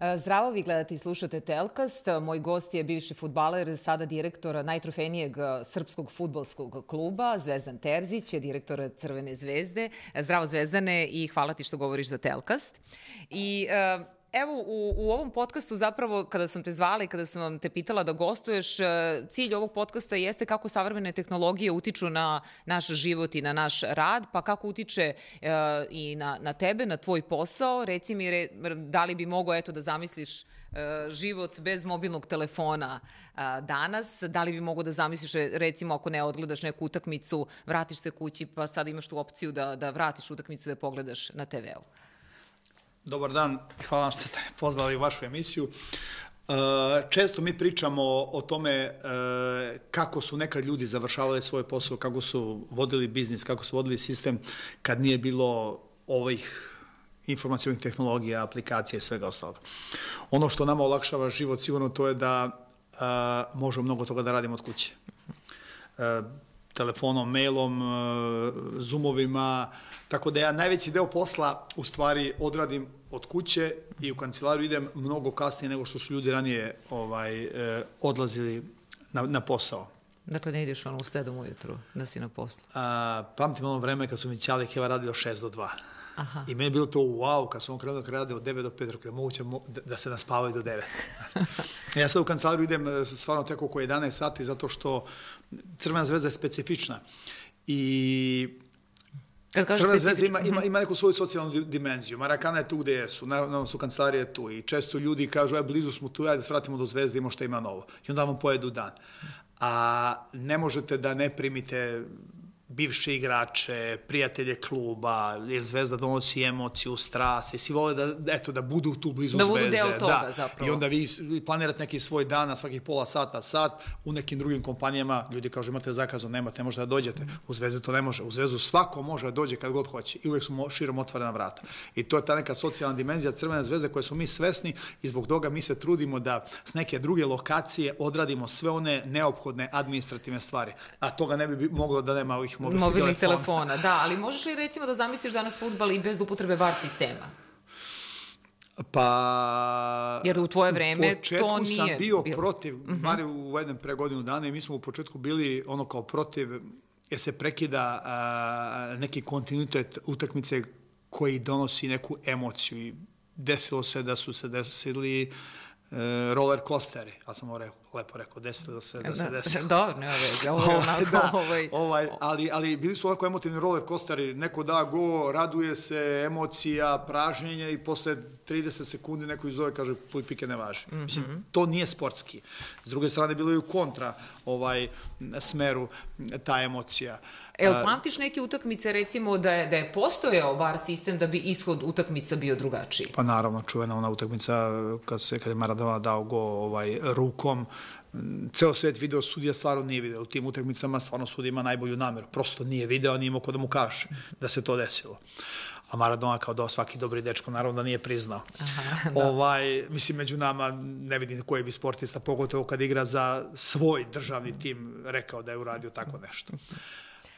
E, zdravo, vi gledate i slušate Telkast. Moj gost je bivši futbaler, sada direktor najtrofejnijeg e, srpskog futbolskog kluba, Zvezdan Terzić, je direktor Crvene zvezde. E, zdravo Zvezdane i hvala ti što govoriš za Telkast. I evo, u, u ovom podcastu zapravo, kada sam te zvala i kada sam vam te pitala da gostuješ, cilj ovog podcasta jeste kako savremene tehnologije utiču na naš život i na naš rad, pa kako utiče uh, i na, na tebe, na tvoj posao. Reci mi, re, da li bi mogo, eto, da zamisliš uh, život bez mobilnog telefona uh, danas? Da li bi mogo da zamisliš, recimo, ako ne odgledaš neku utakmicu, vratiš se kući, pa sad imaš tu opciju da, da vratiš utakmicu da pogledaš na TV-u? Dobar dan, hvala vam što ste pozvali u vašu emisiju. E, često mi pričamo o tome e, kako su nekad ljudi završavali svoj posao, kako su vodili biznis, kako su vodili sistem kad nije bilo ovih informacijalnih tehnologija, aplikacije svega ostalog. Ono što nama olakšava život sigurno to je da e, možemo mnogo toga da radimo od kuće. Telefonom, mailom, zoomovima, Tako da ja najveći deo posla u stvari odradim od kuće i u kancelariju idem mnogo kasnije nego što su ljudi ranije ovaj, eh, odlazili na, na posao. Dakle, ne ideš ono u 7 ujutru da si na poslu? A, pamtim ono vreme kad su mi Ćali Keva radio 6 do 2. Aha. I meni je bilo to wow, kad su on krenuo da rade od 9 do 5, da moguće da, da se naspavaju do 9. ja sad u kancelariju idem eh, stvarno tek oko 11 sati, zato što Crvena zvezda je specifična. I Crvena zvezda ima, ima, ima neku svoju socijalnu dimenziju. Marakana je tu gde jesu, naravno su kancelarije tu i često ljudi kažu, aj blizu smo tu, ajde da svratimo do zvezde, imamo šta ima novo. I onda vam pojedu dan. A ne možete da ne primite bivše igrače, prijatelje kluba, jer Zvezda donosi emociju, strast, i svi vole da, eto, da budu tu blizu da Zvezde. Da budu deo toga, da. zapravo. I onda vi planirate neki svoj dan na svakih pola sata, sat, u nekim drugim kompanijama ljudi kažu imate zakazom, nemate, ne možete da dođete. U Zvezde to ne može. U Zvezdu svako može da dođe kad god hoće i uvek su širom otvorena vrata. I to je ta neka socijalna dimenzija Crvene zvezde koje su mi svesni i zbog toga mi se trudimo da s neke druge lokacije odradimo sve one neophodne administrativne stvari. A toga ne bi moglo da nema ovih mobilnih, mobilnih telefona. telefona. Da, ali možeš li recimo da zamisliš danas futbal i bez upotrebe VAR sistema? Pa... Jer u tvoje vreme to nije... sam bio bilo. protiv, -huh. bar u jednom pre godinu dana i mi smo u početku bili ono kao protiv, jer se prekida a, neki kontinuitet utakmice koji donosi neku emociju i desilo se da su se desili e, roller coasteri, ja sam ovo rekao, lepo rekao, desilo da se, da se desilo. Dobro, ne veze, ovo je onako, da, ovaj... ovaj, ali, ali bili su onako emotivni roller coasteri, neko da go, raduje se, emocija, pražnjenje i posle 30 sekundi neko izove kaže, puj pike ne važi. Mm -hmm. Mislim, to nije sportski. S druge strane, bilo je u kontra ovaj, smeru ta emocija. El, pamtiš neke utakmice, recimo, da je, da je postojao VAR sistem da bi ishod utakmica bio drugačiji? Pa naravno, čuvena ona utakmica kad, se, kad je Maradona dao go ovaj, rukom, ceo svet video sudija stvarno nije video. U tim utakmicama stvarno sudija ima najbolju nameru. Prosto nije video, nije imao ko da mu kaže da se to desilo. A Maradona kao da svaki dobri dečko naravno da nije priznao. Aha, da. Ovaj, mislim, među nama ne vidim koji bi sportista, pogotovo kad igra za svoj državni tim, rekao da je uradio tako nešto.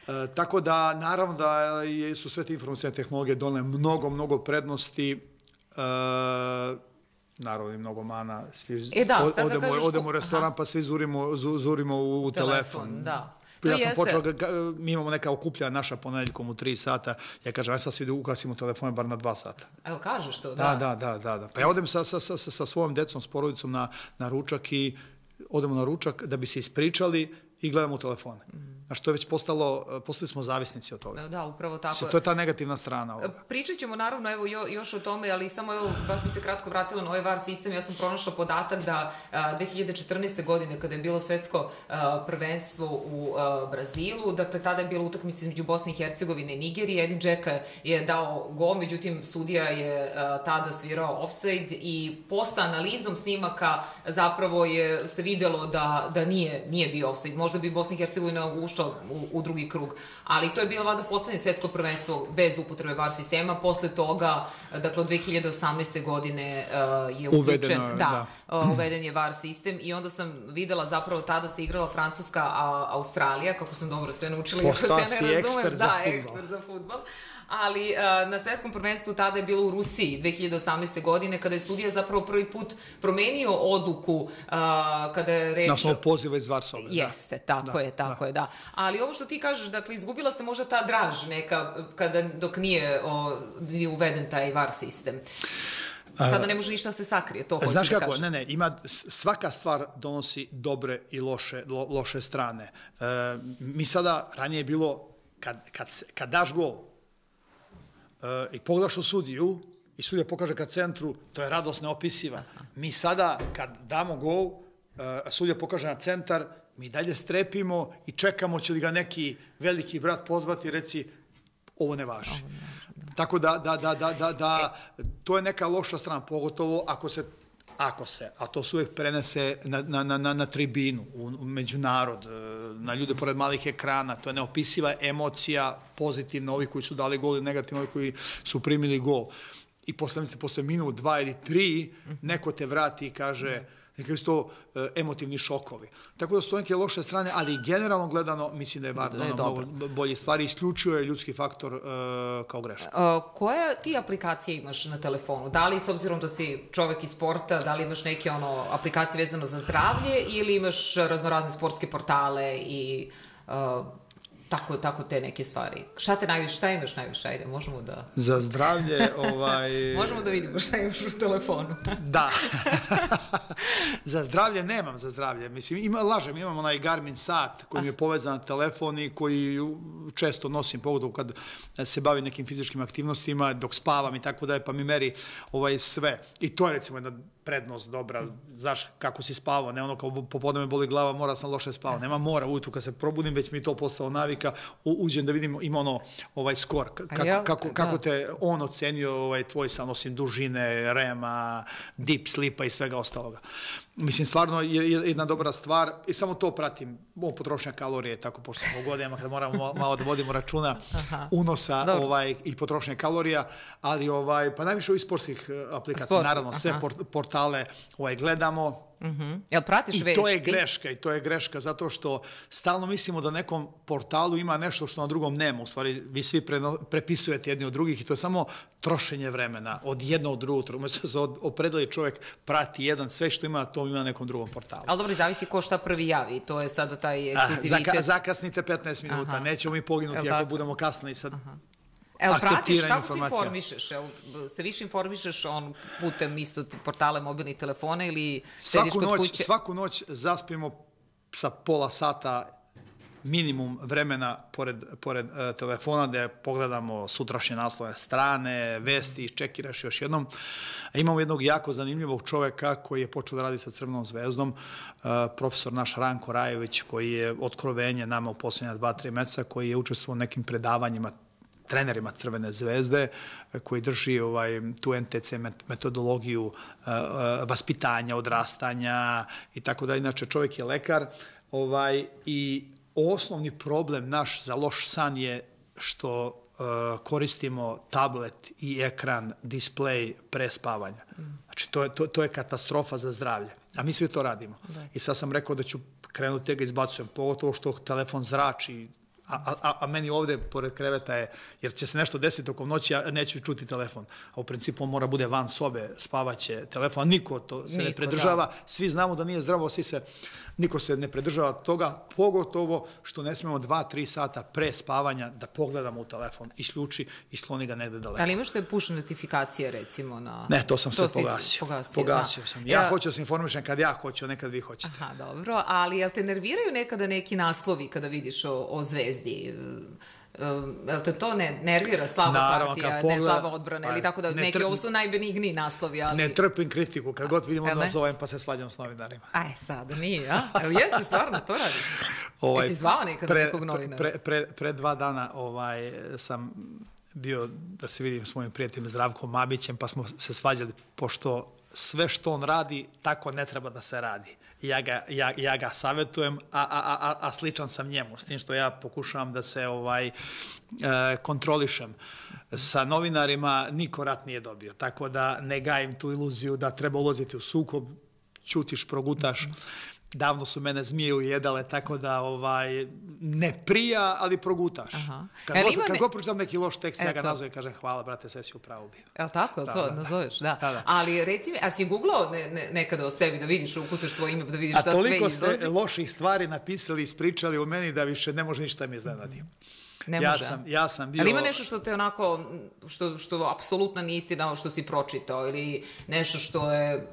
E, tako da, naravno da su sve te informacijne tehnologije donele mnogo, mnogo prednosti. E, naravno i mnogo mana, svi e da, odemo, odemo u restoran aha. pa svi zurimo, zurimo u, u telefon. telefon. Da. To ja sam počeo, mi imamo neka okuplja naša ponedeljkom u 3 sata, ja kažem, aj sad svi da ukasimo telefone bar na 2 sata. Evo, kažeš to, da. Da, da, da, da. da. Pa ja odem sa, sa, sa, sa svojom decom, s porodicom na, na ručak i odemo na ručak da bi se ispričali i gledamo telefone. Mm a što je već postalo, postali smo zavisnici od toga. Da, da upravo tako. Se, to je ta negativna strana ovoga. Pričat ćemo naravno evo jo, još o tome, ali samo evo, baš bi se kratko vratila na ovaj VAR sistem, ja sam pronašla podatak da a, 2014. godine, kada je bilo svetsko a, prvenstvo u a, Brazilu, dakle tada je bila utakmica između Bosne i Hercegovine i Nigerije, Edin Džeka je dao gol, međutim sudija je a, tada svirao offside i posta analizom snimaka zapravo je se videlo da, da nije, nije bio offside. Možda bi Bosna i Hercegovina ušla ušao u, u drugi krug. Ali to je bilo vada poslednje svetsko prvenstvo bez upotrebe VAR sistema. Posle toga, dakle, od 2018. godine uh, je uključen, Uvedeno, da, da. Uh, uveden je VAR sistem i onda sam videla zapravo tada se igrala Francuska, a Australija, kako sam dobro sve naučila. Postao si ekspert za da, futbol. ekspert za futbol ali uh, na svetskom prvenstvu tada je bilo u Rusiji 2018. godine, kada je sudija zapravo prvi put promenio odluku uh, kada je reč... Na osnovu poziva iz Varsove. Da. Jeste, tako da, je, tako da. je, da. Ali ovo što ti kažeš, dakle, izgubila se možda ta draž neka, kada, dok nije, o, nije uveden taj VAR sistem. Sada ne može ništa da se sakrije, to hoću Znaš da kako, kažem. ne, ne, ima, svaka stvar donosi dobre i loše, lo, loše strane. E, mi sada, ranije je bilo, kad, kad, kad daš gol e, i pogledaš u sudiju, i sudija pokaže ka centru, to je radost neopisiva. Mi sada, kad damo gol, a sudija pokaže na centar, mi dalje strepimo i čekamo će li ga neki veliki brat pozvati i reci ovo ne važi. Ovo ne Tako da, da, da, da, da, da, to je neka loša strana, pogotovo ako se ako se, a to se uvek prenese na, na, na, na, tribinu, u, u međunarod, e, na ljude pored malih ekrana, to je neopisiva emocija pozitivna, ovi koji su dali gol i negativno, ovi koji su primili gol. I posle, mislim, posle minut, dva ili tri, neko te vrati i kaže, neka su to e, emotivni šokovi. Tako da su to neke loše strane, ali generalno gledano mislim da je VAR da je mnogo bolje stvari, isključuje ljudski faktor uh, kao greška. Uh, koje ti aplikacije imaš na telefonu? Da li, s obzirom da si čovek iz sporta, da li imaš neke ono, aplikacije vezano za zdravlje ili imaš raznorazne sportske portale i uh, tako, tako te neke stvari. Šta te najviše, šta imaš najviše? Ajde, možemo da... Za zdravlje, ovaj... možemo da vidimo šta imaš u telefonu. da. za zdravlje nemam za zdravlje. Mislim, ima, lažem, imam onaj Garmin sat koji mi je povezan na telefon i koji često nosim, pogotovo kad se bavim nekim fizičkim aktivnostima, dok spavam i tako da pa mi meri ovaj sve. I to je recimo jedna prednost dobra, znaš kako si spavao, ne ono kao popodne me boli glava, mora sam loše spavao, nema mora ujutru kad se probudim, već mi to postalo navika, uđem da vidim, ima ono ovaj skor, kako, ja, kako, da. kako te on ocenio ovaj, tvoj san, osim dužine, rema, deep sleepa i svega ostaloga. Mislim, stvarno je jedna dobra stvar i samo to pratim, ovo potrošnja kalorije, tako pošto smo godinama kad moramo malo da vodimo računa Aha. unosa Dobro. ovaj, i potrošnje kalorija, ali ovaj, pa najviše ovih sportskih eh, aplikacija, Sport. naravno, sve port, portale ovaj, gledamo, Mm -hmm. Jel pratiš I vesti? to je greška i to je greška zato što stalno mislimo da nekom portalu ima nešto što na drugom nema. U stvari, vi svi pre, prepisujete jedni od drugih i to je samo trošenje vremena od jedno od drugog. Umesto da se opredeli čovjek prati jedan, sve što ima, to ima na nekom drugom portalu. Ali dobro, zavisi ko šta prvi javi. To je sada taj ekskluzivitet. Zaka, zakasnite 15 minuta, Aha. nećemo mi poginuti ako budemo kasnili sad. Aha. Evo, pratiš, kako se informišeš? Evo, se više informišeš on putem isto portale mobilnih telefona ili sediš kod noć, kuće? Svaku noć zaspimo sa pola sata minimum vremena pored, pored uh, telefona da pogledamo sutrašnje naslove strane, vesti, čekiraš još jednom. A imamo jednog jako zanimljivog čoveka koji je počeo da radi sa Crvenom zvezdom, uh, profesor naš Ranko Rajević, koji je otkrovenje nama u poslednja dva, tri meseca, koji je učestvovao u nekim predavanjima trenerima Crvene zvezde koji drži ovaj tu NTC metodologiju uh, vaspitanja, odrastanja i tako da inače čovjek je lekar ovaj i osnovni problem naš za loš san je što uh, koristimo tablet i ekran, display pre spavanja. Znači, to je, to, to je katastrofa za zdravlje. A mi sve to radimo. Da. I sad sam rekao da ću krenuti tega izbacujem, pogotovo što telefon zrači, a, a, a meni ovde, pored kreveta je, jer će se nešto desiti tokom noći, ja neću čuti telefon. A u principu on mora bude van sobe, spavaće telefon, niko to se niko, ne predržava. Da. Svi znamo da nije zdravo, svi se niko se ne predržava toga, pogotovo što ne smemo 2-3 sata pre spavanja da pogledamo u telefon, isključi i sloni ga negde daleko. Ali imaš te push notifikacije recimo na... Ne, to sam to sve pogasio. Pogasio, pogasio da. sam. Ja, ja hoću da se informišem kad ja hoću, nekad vi hoćete. Aha, dobro. Ali jel te nerviraju nekada neki naslovi kada vidiš o, o zvezdi? Jel te to ne nervira slaba Naravno, partija, pogleda, ne slaba odbrana, ili tako da neki trp, ovo su najbenigniji naslovi, ali... Ne trpim kritiku, kad god vidim odmah zovem pa se svađam s novinarima. Aj, sad, nije, a? Evo, jeste stvarno, to radiš? Ovaj, Jesi zvao nekada pre, nekog novinara? Pre, pre, pre dva dana ovaj, sam bio da se vidim s mojim prijateljem Zdravkom Mabićem, pa smo se svađali, pošto sve što on radi, tako ne treba da se radi ja ga, ja, ja ga savetujem, a, a, a, a sličan sam njemu, s tim što ja pokušavam da se ovaj e, kontrolišem. Sa novinarima niko rat nije dobio, tako da ne gajim tu iluziju da treba ulaziti u sukob, ćutiš, progutaš davno su mene zmije ujedale, tako da ovaj, ne prija, ali progutaš. Aha. Kad, god, ne... kad god pročitam neki loš tekst, Eto. ja ga nazovem i kažem hvala, brate, sve si u pravu bio. Je li tako, da, to da, nazoveš? Da. da. da. Ali reci mi, a si googlao ne, ne, nekada o sebi da vidiš, ukucaš svoje ime, da vidiš šta sve izlazi? A toliko ste loših stvari napisali, ispričali u meni da više ne može ništa mi iznenadi. Ne ja Sam, ja sam bio... Ali ima nešto što te onako, što, što apsolutno nije istina što si pročitao ili nešto što je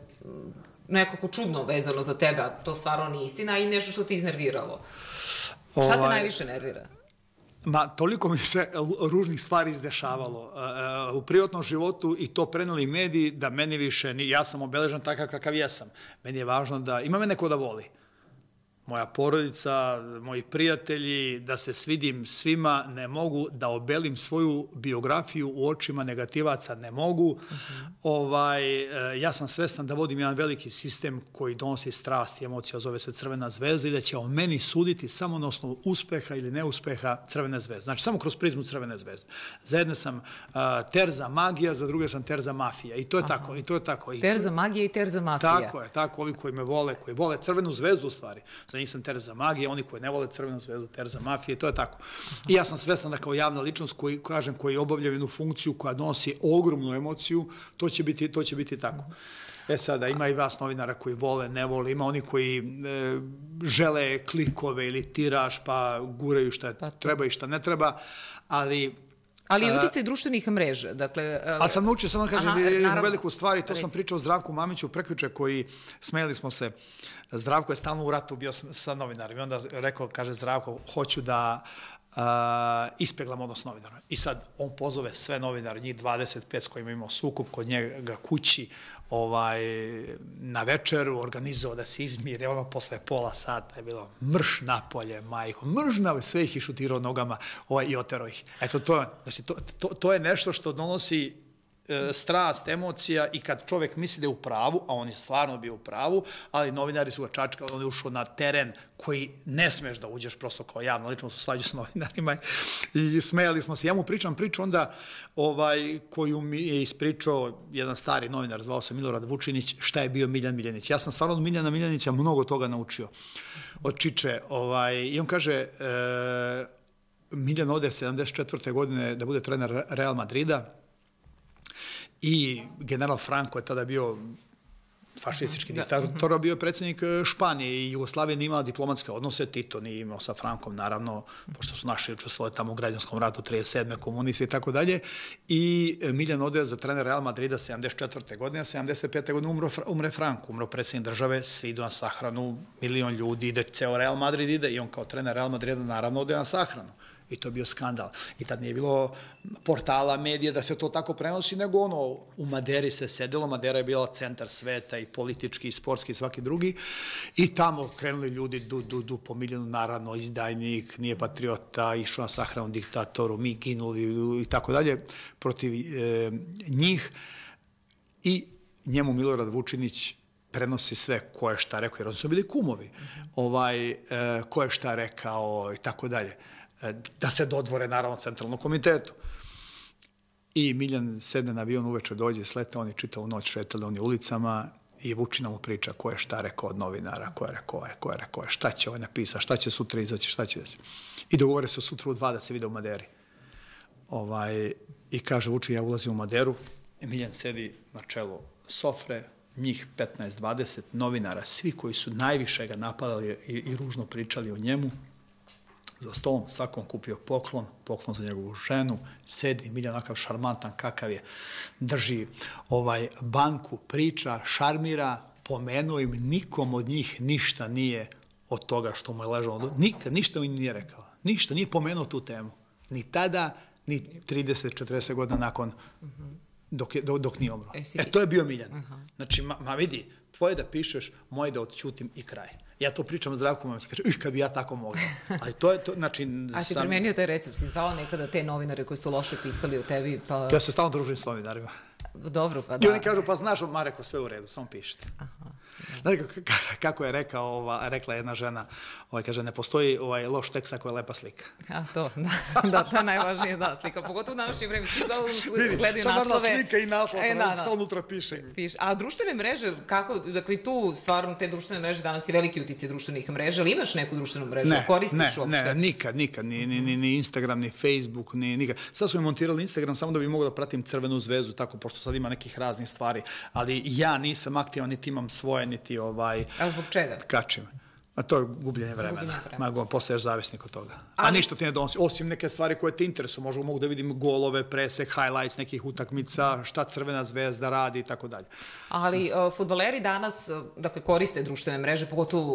nekako čudno vezano za tebe, a to stvarno nije istina, i nešto što te iznerviralo. Ovaj... Šta te ovaj, najviše nervira? Ma, toliko mi se ružnih stvari izdešavalo uh, u privatnom životu i to preneli mediji da meni više, ja sam obeležan takav kakav jesam. Meni je važno da, ima me neko da voli moja porodica, moji prijatelji, da se svidim svima, ne mogu da obelim svoju biografiju u očima negativaca, ne mogu. Uh mhm. -huh. ovaj, e, ja sam svestan da vodim jedan veliki sistem koji donosi strast i emocija, zove se Crvena zvezda i da će o meni suditi samo na osnovu uspeha ili neuspeha Crvene zvezde. Znači, samo kroz prizmu Crvene zvezde. Za jedne sam uh, terza magija, za druge sam terza mafija. I to je Aha. tako, i to je tako. I terza magija i terza mafija. Tako je, tako, ovi koji me vole, koji vole Crvenu zvezdu u stvari za njih sam Terza Magije, oni koji ne vole Crvenu zvezdu, Terza Mafije, to je tako. I ja sam svestan da kao javna ličnost koji, kažem, koji obavlja jednu funkciju koja nosi ogromnu emociju, to će biti, to će biti tako. E sada, ima i vas novinara koji vole, ne vole, ima oni koji e, žele klikove ili tiraž, pa guraju šta pa treba i šta ne treba, ali Ali i uticaj društvenih mreža, dakle... Ali sam naučio, samo da kažem, aha, jednu veliku stvar i to Reci. sam pričao o Zdravku Mamiću prekjuče koji, smejali smo se, Zdravko je stalno u ratu bio sa novinarima i onda rekao, kaže Zdravko, hoću da uh, ispeglam odnos novinara. I sad on pozove sve novinare, njih 25 s kojima imao sukup kod njega kući, ovaj, na večeru organizovao da se izmire, ono posle pola sata je bilo mrš napolje, majko, mrš na sve ih išutirao nogama ovaj, i otero ih. Eto, to, znači, to, to, to je nešto što donosi e, strast, emocija i kad čovek misli da je u pravu, a on je stvarno bio u pravu, ali novinari su ga čačkali, on je ušao na teren koji ne smeš da uđeš prosto kao javno, lično su slađu s novinarima i smejali smo se. Ja mu pričam priču onda ovaj, koju mi je ispričao jedan stari novinar, zvao se Milorad Vučinić, šta je bio Miljan Miljanić. Ja sam stvarno od Miljana Miljanića mnogo toga naučio od Čiče. Ovaj, I on kaže, e, Miljan ode 74. godine da bude trener Real Madrida, i general Franco je tada bio fašistički da. diktator, bio je predsednik e, Španije i Jugoslavija nije imala diplomatske odnose, Tito nije imao sa Frankom, naravno, pošto su naši učestvovali tamo u građanskom ratu 37. komunisti i tako dalje. I e, Miljan ode za trener Real Madrida 74. godine, a 75. godine umro, umre Franko, umro predsednik države, svi idu na sahranu, milion ljudi, ide, ceo Real Madrid ide i on kao trener Real Madrida naravno ode na sahranu. I to je bio skandal. I tad nije bilo portala, medija da se to tako prenosi, nego ono, u Maderi se sedelo, Madera je bila centar sveta i politički, i sportski, i svaki drugi. I tamo krenuli ljudi du, du, du po milijonu, naravno, izdajnik, nije patriota, išao na sahranu diktatoru, mi ginuli i tako dalje protiv e, njih. I njemu Milorad Vučinić prenosi sve ko je šta rekao, jer on su bili kumovi, ovaj, e, ko je šta rekao i tako dalje. E, da se dodvore naravno centralnom komitetu. I Miljan sedne na avion uveče dođe, slete, oni čitavu noć šetali oni ulicama i Vučina mu priča ko je šta rekao od novinara, ko je rekao je, ko je rekao je, šta će ovaj napisa, šta će sutra izaći, šta će. I dogovore se sutra u dva da se vide u Maderi. Ovaj, I kaže Vučin, ja ulazim u Maderu, Miljan sedi na čelu sofre, njih 15-20 novinara, svi koji su najviše ga napadali i, i ružno pričali o njemu, za stolom, svakom kupio poklon, poklon za njegovu ženu, sedi Miljan onakav šarmantan kakav je, drži ovaj banku, priča, šarmira, pomenuo im, nikom od njih ništa nije od toga što mu je ležalo. Nikad, ništa mi nije rekao. Ništa, nije pomenuo tu temu. Ni tada, ni 30-40 godina nakon dok, je, dok, dok nije umro. E, e, to je bio Miljan. Znači, ma, ma vidi, tvoje da pišeš, moje da odćutim i kraj. Ja to pričam Zdravku Mamić, kaže, ih, kad bi ja tako mogao. Ali to je to, znači... A si sam... primenio taj recept, si zvao nekada te novinare koji su loše pisali o tebi, pa... Ja se stalno družim s novinarima. Dobro, pa da. I oni kažu, pa znaš, Mareko, sve u redu, samo pišite. Aha. Da. Znaš kako je rekao, ova, rekla jedna žena, ovaj, kaže, ne postoji ovaj, loš tekst ako je lepa slika. A, to, da, da to je najvažnije, da, slika, pogotovo u današnje vreme, svi gledaju naslove. slika i naslov, e, da, da. unutra piše. piše. A društvene mreže, kako, dakle, tu stvarno te društvene mreže, danas je veliki utice društvenih mreža, ali imaš neku društvenu mrežu, ne, koristiš ne, uopšte? Ne, nikad, nikad, ni, ni, ni, ni Instagram, ni Facebook, ni nikad. Sad su mi montirali Instagram samo da bi mogao da pratim crvenu zvezu, tako, pošto sad ima nekih raznih stvari, ali ja nisam aktivan, niti imam svoje, niti ovaj... A zbog čega? Kačim. A to je gubljenje vremena. Gubljenje vremena. Mago, postaješ zavisnik od toga. Ali... A ništa ti ne donosi, osim neke stvari koje te interesuju. Možda mogu da vidim golove, presek, highlights nekih utakmica, šta Crvena zvezda radi i tako dalje. Ali uh, futbaleri danas, dakle, koriste društvene mreže, pogotovo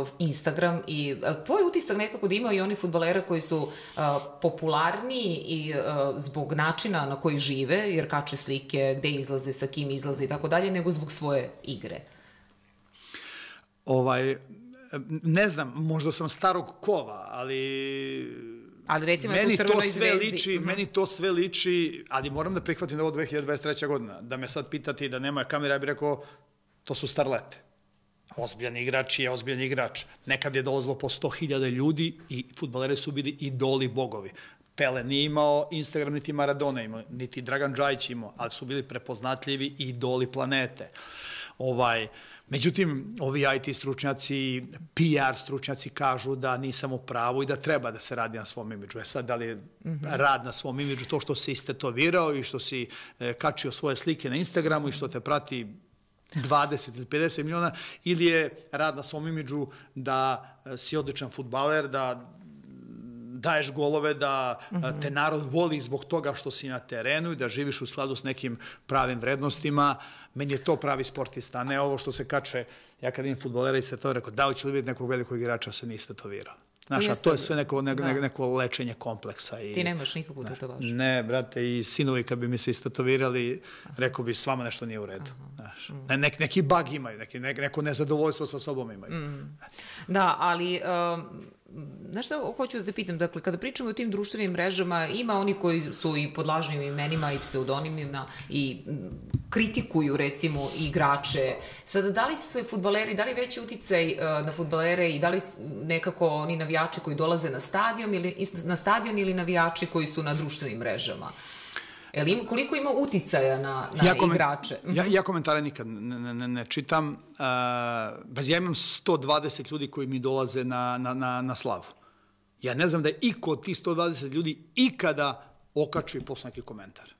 uh, Instagram i uh, tvoj utisak nekako da imaju i oni futbalera koji su uh, popularniji i uh, zbog načina na koji žive, jer kače slike, gde izlaze, sa kim izlaze i tako dalje, nego zbog svoje igre. Ovaj, ne znam, možda sam starog kova, ali Ali recimo meni to sve zvezdi. liči, mm -hmm. meni to sve liči, ali moram da prihvatim da ovo 2023. godina. Da me sad pitati da nema kamera, ja bih rekao, to su starlete. Ozbiljan igrač je ozbiljan igrač. Nekad je dolazilo po 100.000 ljudi i futbaleri su bili idoli bogovi. Pele nije imao Instagram, niti Maradona imao, niti Dragan Džajić imao, ali su bili prepoznatljivi idoli planete. Ovaj, uh, Međutim, ovi IT stručnjaci, PR stručnjaci kažu da nisam u pravu i da treba da se radi na svom imidžu. E sad, da li je mm -hmm. rad na svom imidžu to što si istetovirao i što si e, kačio svoje slike na Instagramu i što te prati 20 ili 50 miliona, ili je rad na svom imidžu da e, si odličan futbaler, da daješ golove, da mm -hmm. te narod voli zbog toga što si na terenu i da živiš u skladu s nekim pravim vrednostima. Meni je to pravi sportista, a ne ovo što se kače. Ja kad imam futbolera i ste to rekao, da li ću li vidjeti nekog velikog igrača, se niste to Znaš, a to je sve neko, neko, da. neko lečenje kompleksa. I, Ti nemaš nikakvu tetovažu. Ne, brate, i sinovi kad bi mi se istetovirali, rekao bi, s vama nešto nije u redu. Znaš, mm. ne, neki bug imaju, neki, neko nezadovoljstvo sa sobom imaju. Mm. Da, ali... Um, Znaš šta hoću da te pitam, dakle, kada pričamo o tim društvenim mrežama, ima oni koji su i pod lažnim imenima i pseudonimima i kritikuju, recimo, igrače. Sada, da li su futbaleri, da li veći uticaj uh, na futbalere i da li nekako oni navijači koji dolaze na stadion ili, na stadion ili navijači koji su na društvenim mrežama? Jel im, koliko ima uticaja na, na ja komen, igrače? Ja, ja komentare nikad ne, ne, ne čitam. Uh, ja imam 120 ljudi koji mi dolaze na, na, na, na slavu. Ja ne znam da je iko od tih 120 ljudi ikada okačio i posle neki komentar.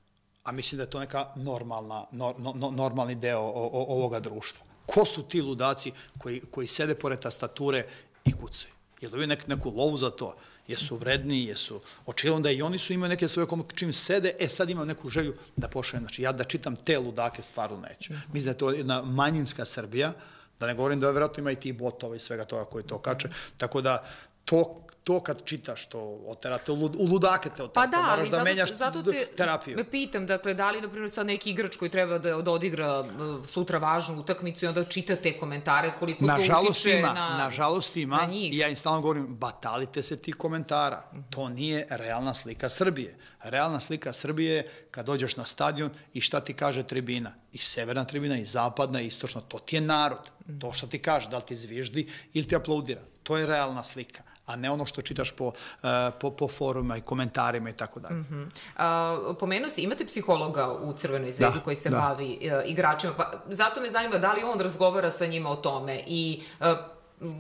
A mislim da je to neka normalna, no, no, normalni deo o, o, ovoga društva. Ko su ti ludaci koji, koji sede pored tastature i kucaju? Jel dobiju nek, neku lovu za to? jesu vredni, jesu očigledno da i oni su imaju neke svoje čim sede, e sad imam neku želju da pošaljem, znači ja da čitam te ludake stvarno neću. Mhm. Mislim da je to jedna manjinska Srbija, da ne govorim da je vjerojatno ima i ti botova i svega toga koji to kače, tako da to to kad čitaš to oterate, u ludake te oterate, pa da, moraš da zato, menjaš zato te, terapiju. Me pitam, dakle, da li, na primjer, sad neki igrač koji treba da, odigra sutra važnu utakmicu i onda čita te komentare, koliko na to utiče ima, na Nažalost ima, na njih. i ja im stalno govorim, batalite se ti komentara. To nije realna slika Srbije. Realna slika Srbije je kad dođeš na stadion i šta ti kaže tribina. I severna tribina, i zapadna, i istočna. To ti je narod. To šta ti kaže, da li ti zviždi ili ti aplaudira. To je realna slika a ne ono što čitaš po, uh, po, po foruma i komentarima i tako dalje. Mm -hmm. Pomenuo si, imate psihologa u Crvenoj zvezdi da, koji se da. bavi uh, igračima, pa zato me zanima da li on razgovara sa njima o tome i uh,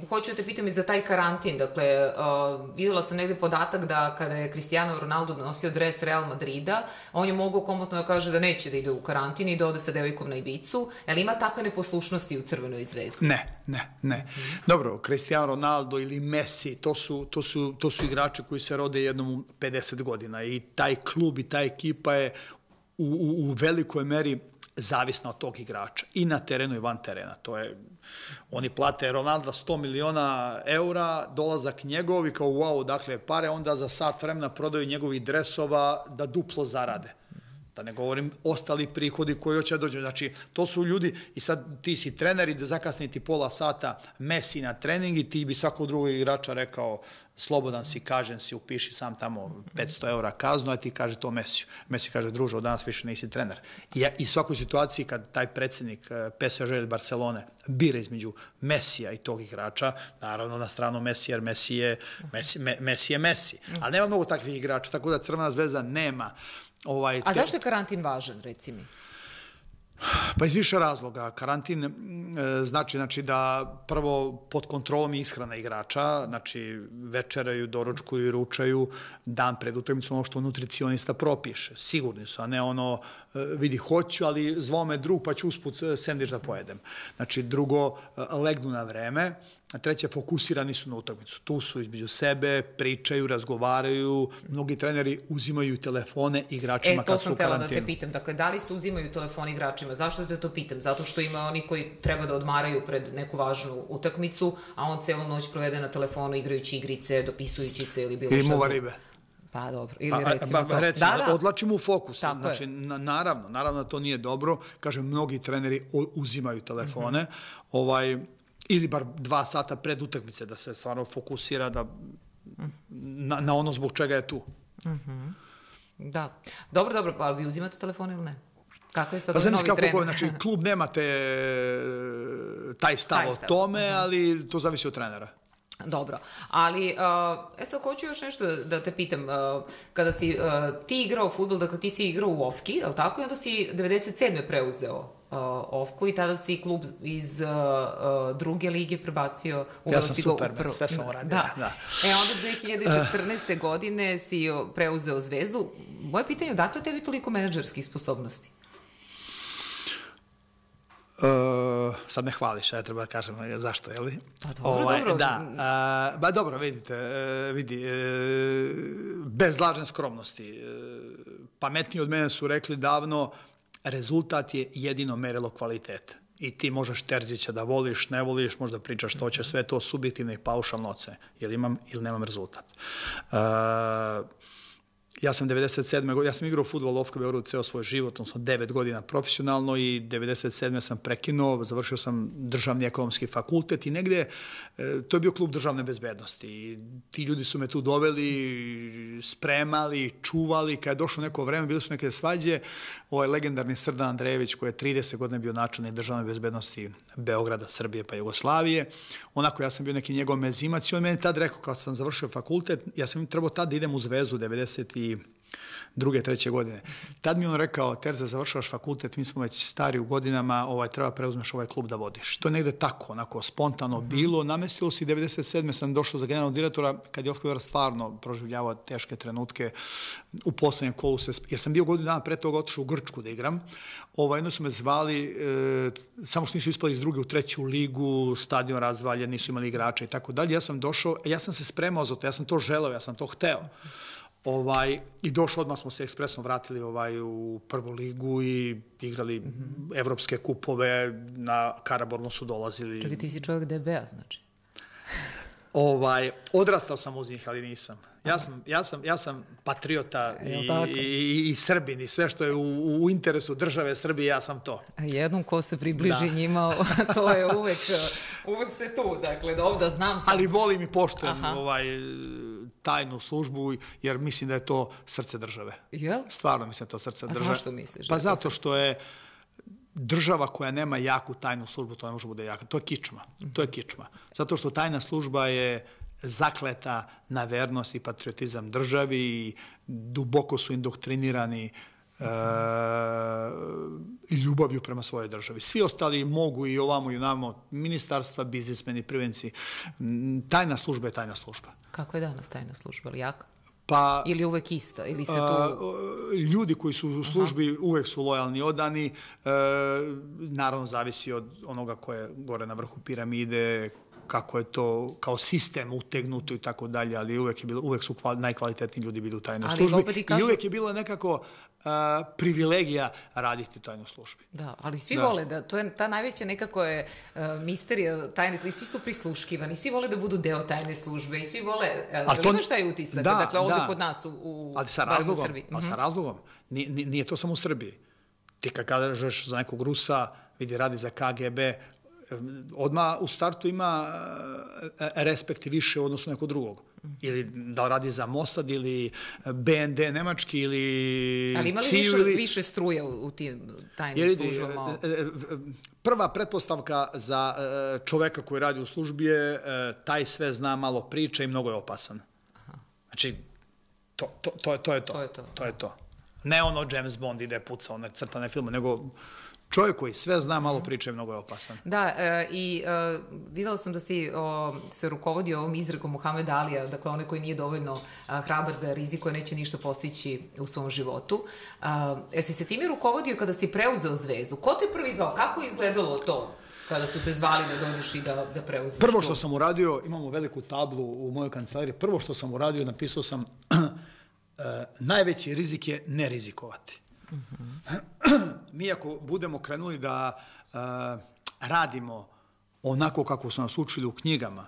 hoću da te pitam i za taj karantin. Dakle, uh, videla sam negde podatak da kada je Cristiano Ronaldo nosio dres Real Madrida, on je mogao komotno da kaže da neće da ide u karantin i da ode sa devojkom na Ibicu. Je ima takve neposlušnosti u Crvenoj zvezdi? Ne, ne, ne. Mm. Dobro, Cristiano Ronaldo ili Messi, to su, to, su, to su igrači koji se rode jednom u 50 godina i taj klub i ta ekipa je u, u, u velikoj meri zavisna od tog igrača i na terenu i van terena. To je Oni plate Ronalda 100 miliona eura, dolazak njegov i kao wow, dakle pare, onda za sat vremena prodaju njegovih dresova da duplo zarade. Da ne govorim ostali prihodi koji hoće dođu. Znači, to su ljudi, i sad ti si trener i da zakasni ti pola sata Messi na trening i ti bi svakog drugog igrača rekao slobodan si, kažen si, upiši sam tamo 500 eura kaznu, a ti kaže to Mesiju. Messi kaže, druže, od danas više nisi trener. I, I svakoj situaciji kad taj predsednik eh, PSG ili Barcelone bira između Mesija i tog igrača, naravno na stranu Messi, jer Messi je Messi, me, Messi, je Messi. Ali nema mnogo takvih igrača, tako da Crvena zvezda nema ovaj... A zašto je karantin važan, reci mi? Pa iz više razloga. Karantin e, znači, znači da prvo pod kontrolom ishrana igrača, znači večeraju, doručkuju i ručaju dan pred utakmicom ono što nutricionista propiše. Sigurni su, a ne ono e, vidi hoću, ali zvao me drug pa ću usput e, sendiš da pojedem. Znači drugo, legnu na vreme, a treće, fokusirani su na utakmicu. Tu su između sebe, pričaju, razgovaraju, mnogi treneri uzimaju telefone igračima e, kad su u karantinu. E, to sam tela da te pitam. Dakle, da li se uzimaju telefoni igračima? Zašto te to pitam? Zato što ima oni koji treba da odmaraju pred neku važnu utakmicu, a on celu noć provede na telefonu igrajući igrice, dopisujući se ili bilo ili šta. Ili muva ribe. Pa dobro, ili pa, recimo pa, to. Recimo, da, da. odlačimo u fokus. Tako znači, na, naravno, naravno da to nije dobro. Kažem, mnogi treneri uzimaju telefone. Mm -hmm. ovaj, ili bar dva sata pred utakmice da se stvarno fokusira da, na, na ono zbog čega je tu. Mm -hmm. Da. Dobro, dobro, pa vi uzimate telefon ili ne? Kako je sad pa, novi kako, trener? Znači, klub nema te, taj stav, taj stav. o tome, uh mhm. ali to zavisi od trenera. Dobro, ali uh, e sad hoću još nešto da te pitam. Uh, kada si uh, ti igrao futbol, dakle ti si igrao u Ofki, je li tako? I onda si 97. preuzeo uh, Ofku i tada si klub iz uh, uh, druge lige prebacio u Ja sam super, prvo... sve sam uradio. Da. da. E onda 2014. godine si preuzeo Zvezdu. Moje pitanje je odakle tebi toliko menadžerskih sposobnosti? Uh, sad me hvališ, ja treba da kažem zašto, je li? Pa dobro, ovaj, dobro. Da, uh, ba dobro, vidite, uh, vidi, uh, bez lažne skromnosti. Uh, pametniji od mene su rekli davno, rezultat je jedino merilo kvaliteta. I ti možeš Terzića da voliš, ne voliš, možda pričaš što će, sve to subjektivne i paušalno ocene. Jel imam ili nemam rezultat. Uh, ja sam 97. godine, ja sam igrao futbol u Ofka Beogradu ceo svoj život, odnosno 9 godina profesionalno i 97. sam prekinuo, završio sam državni ekonomski fakultet i negde, e, to je bio klub državne bezbednosti. I ti ljudi su me tu doveli, spremali, čuvali, kad je došlo neko vreme, bili su neke svađe, ovaj legendarni Srdan Andrejević, koji je 30 godina bio načelnik državne bezbednosti Beograda, Srbije pa Jugoslavije, onako ja sam bio neki njegov mezimac i on meni tad rekao, kao sam završio fakultet, ja sam trebao tad da idem u Zvezdu 90 druge, treće godine. Tad mi on rekao, Terza, završavaš fakultet, mi smo već stari u godinama, ovaj, treba preuzmeš ovaj klub da vodiš. To je negde tako, onako, spontano mm. bilo. Namestilo se 97. sam došao za generalnog direktora, kad je Ofkovar stvarno proživljavao teške trenutke u poslednjem kolu, se, jer sam bio godinu dana pre toga otišao u Grčku da igram. Ovaj, jedno su me zvali, e, samo što nisu ispali iz druge u treću ligu, stadion razvaljen, nisu imali igrača i tako dalje. Ja sam došao, ja sam se spremao za to, ja sam to želeo, ja sam to hteo. Ovaj, I došao, odmah smo se ekspresno vratili ovaj, u prvu ligu i igrali mm -hmm. evropske kupove, na Karabornu su dolazili. Čekaj, ti si čovjek DBA, znači? Ovaj, odrastao sam uz njih, ali nisam. Ja sam, ja sam, ja sam patriota i, i, i Srbin i sve što je u, u interesu države Srbije, ja sam to. A jednom ko se približi da. njima, to je uvek, uvek ste tu, dakle, da ovdje znam sam. Ali volim i poštujem Aha. ovaj, tajnu službu, jer mislim da je to srce države. Jel? Stvarno mislim da je to srce A države. A zašto misliš? Pa da zato što je država koja nema jaku tajnu službu, to ne može da bude jaka. To je kičma. -hmm. To je kičma. Zato što tajna služba je zakleta na vernost i patriotizam državi i duboko su indoktrinirani e, ljubavlju prema svojoj državi. Svi ostali mogu i ovamo i onamo, ministarstva, biznismeni, privenci. Tajna služba je tajna služba. Kako je danas tajna služba, ali jaka? Pa, ili uvek ista? Ili se to... ljudi koji su u službi Aha. uvek su lojalni odani. E, naravno, zavisi od onoga ko je gore na vrhu piramide, kako je to kao sistem utegnuto i tako dalje, ali uvek, je bilo, uvek su kval, najkvalitetniji ljudi bili u tajnoj ali službi kažu... i uvek je bilo nekako a, privilegija raditi u tajnoj službi. Da, ali svi da. vole da, to je ta najveća nekako je uh, misterija tajne službe, svi su prisluškivani, svi vole da budu deo tajne službe i svi vole, uh, ali to, šta je utisak, da, dakle ovde da. kod nas u, u ali sa razlogom, Srbiji. Ali sa mhm. razlogom, nije, nije to samo u Srbiji. Ti kad kažeš za nekog Rusa, vidi radi za KGB, odma u startu ima e, respekt više u odnosu nekog drugog. Ili da radi za Mossad ili BND nemački ili Ali ima li više, ili... više struje u, tim tajnim Jer, službama? E, e, prva pretpostavka za čoveka koji radi u službi je taj sve zna, malo priča i mnogo je opasan. Aha. Znači, to, to, to, je, to je to. To je to. to, je to. Ne ono James Bond ide puca one crtane filme, nego čovjek koji sve zna, malo priče, mnogo je opasan. Da, e, i e, videla sam da si o, se rukovodi ovom izrekom Muhammed Alija, dakle onaj koji nije dovoljno a, hrabar da rizikuje, neće ništa postići u svom životu. A, jesi se time rukovodio kada si preuzeo zvezdu? Ko te prvi zvao? Kako je izgledalo to? kada su te zvali da dođeš i da, da preuzmeš Prvo što sam uradio, imamo veliku tablu u mojoj kancelariji, prvo što sam uradio, napisao sam uh, najveći rizik je ne rizikovati. Uh -huh. Mi ako budemo krenuli da uh, radimo onako kako su nas učili u knjigama,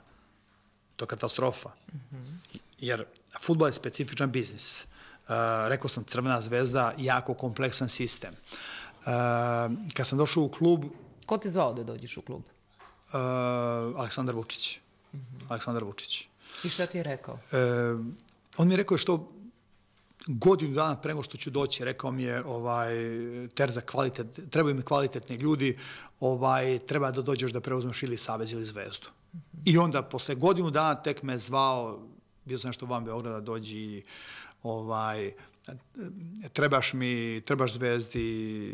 to je katastrofa. Uh -huh. Jer futbol je specifičan biznis. Uh, rekao sam, Crvena zvezda, jako kompleksan sistem. Uh, kad sam došao u klub... Ko te zvao da dođeš u klub? Uh, Aleksandar Vučić. Uh -huh. Aleksandar Vučić. I šta ti je rekao? Uh, on mi je rekao što godinu dana prego što ću doći, rekao mi je ovaj, Terza, kvalitet, trebaju mi kvalitetni ljudi, ovaj, treba da dođeš da preuzmeš ili Savez ili Zvezdu. Mm -hmm. I onda, posle godinu dana, tek me zvao, bio sam nešto van Beograda, dođi ovaj, trebaš mi, trebaš zvezdi,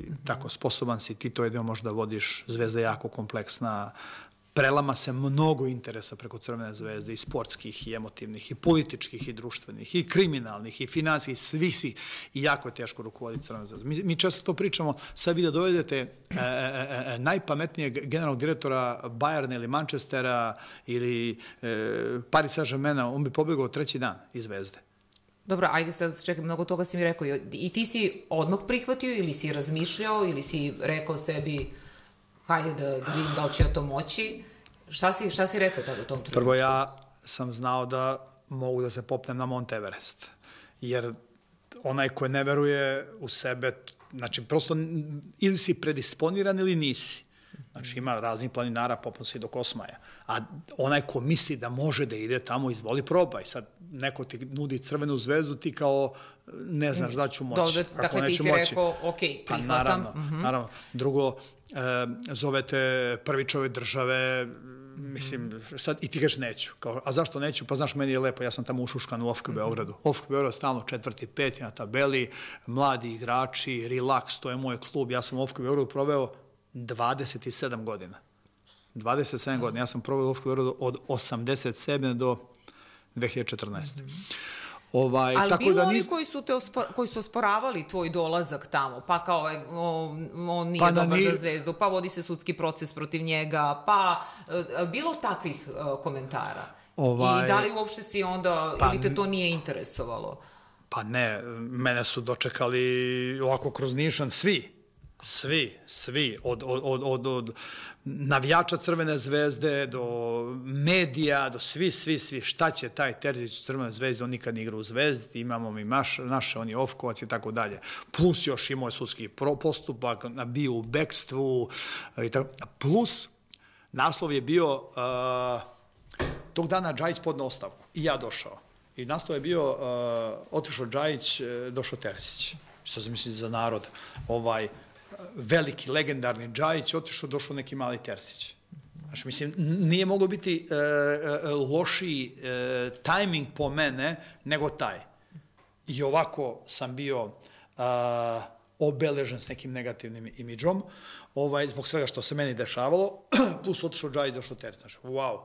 mm -hmm. tako, sposoban si, ti to jedino možda vodiš, zvezda je jako kompleksna, prelama se mnogo interesa preko Crvene zvezde, i sportskih, i emotivnih, i političkih, i društvenih, i kriminalnih, i finanskih, svih si, i jako je teško rukovoditi Crvene zvezde. Mi, mi često to pričamo, sad vi da dovedete e, e, e, e, najpametnijeg generalnog direktora Bayerna ili Manchestera ili e, Paris Saint-Germaina, on bi pobegao treći dan iz zvezde. Dobro, ajde sad čekaj, mnogo toga si mi rekao. I ti si odmah prihvatio ili si razmišljao ili si rekao sebi hajde da, da vidim da li ću ja to moći. Šta si, šta si rekao tada u tom trenutku? Prvo ja sam znao da mogu da se popnem na Mount Everest. Jer onaj ko ne veruje u sebe, znači prosto ili si predisponiran ili nisi. Znači ima raznih planinara, popnu se i do Kosmaja. A onaj ko misli da može da ide tamo, izvoli probaj. Sad neko ti nudi crvenu zvezdu, ti kao ne znaš da ću moći. Dobro, dakle ti si moći. rekao, ok, prihvatam. Pa naravno, mhm. -huh. naravno. Drugo, e, zovete prvi čovjek države, mislim, sad i ti kažeš neću. Kao, a zašto neću? Pa znaš, meni je lepo, ja sam tamo ušuškan u OFK Beogradu. Mm -hmm. OFK Beograd stalno četvrti, peti na tabeli, mladi igrači, relax, to je moj klub. Ja sam u OFK Beogradu proveo 27 godina. 27 godina. Ja sam proveo u OFK Beogradu od 87. do 2014. Mm -hmm. Ovaj, Ali tako bilo da nis... oni koji su, te ospor, koji su osporavali tvoj dolazak tamo, pa kao on, on nije pa dobar nije... za zvezdu, pa vodi se sudski proces protiv njega, pa e, bilo takvih uh, komentara. Ovaj... I da li uopšte si onda, pa, ili te to nije interesovalo? Pa ne, mene su dočekali ovako kroz Nišan svi Svi, svi, od, od, od, od, navijača Crvene zvezde do medija, do svi, svi, svi, šta će taj Terzić u Crvenoj zvezdi, on nikad ne igra u zvezdi, imamo mi maš, naše, on je Ofkovac i tako dalje. Plus još imao je sudski postupak, bio u bekstvu, i tako. plus naslov je bio uh, tog dana Džajić pod ostavku i ja došao. I naslov je bio uh, otišao Džajić, uh, došao Terzić. Što se misli za narod? Ovaj, veliki, legendarni Džajić, otišao, došao neki mali Terzić. Znači, mislim, nije moglo biti e, e, lošiji e, tajming po mene nego taj. I ovako sam bio e, obeležen s nekim negativnim imidžom, ovaj, zbog svega što se meni dešavalo, plus otišao Džajić, došao Terzić. Znači, wow.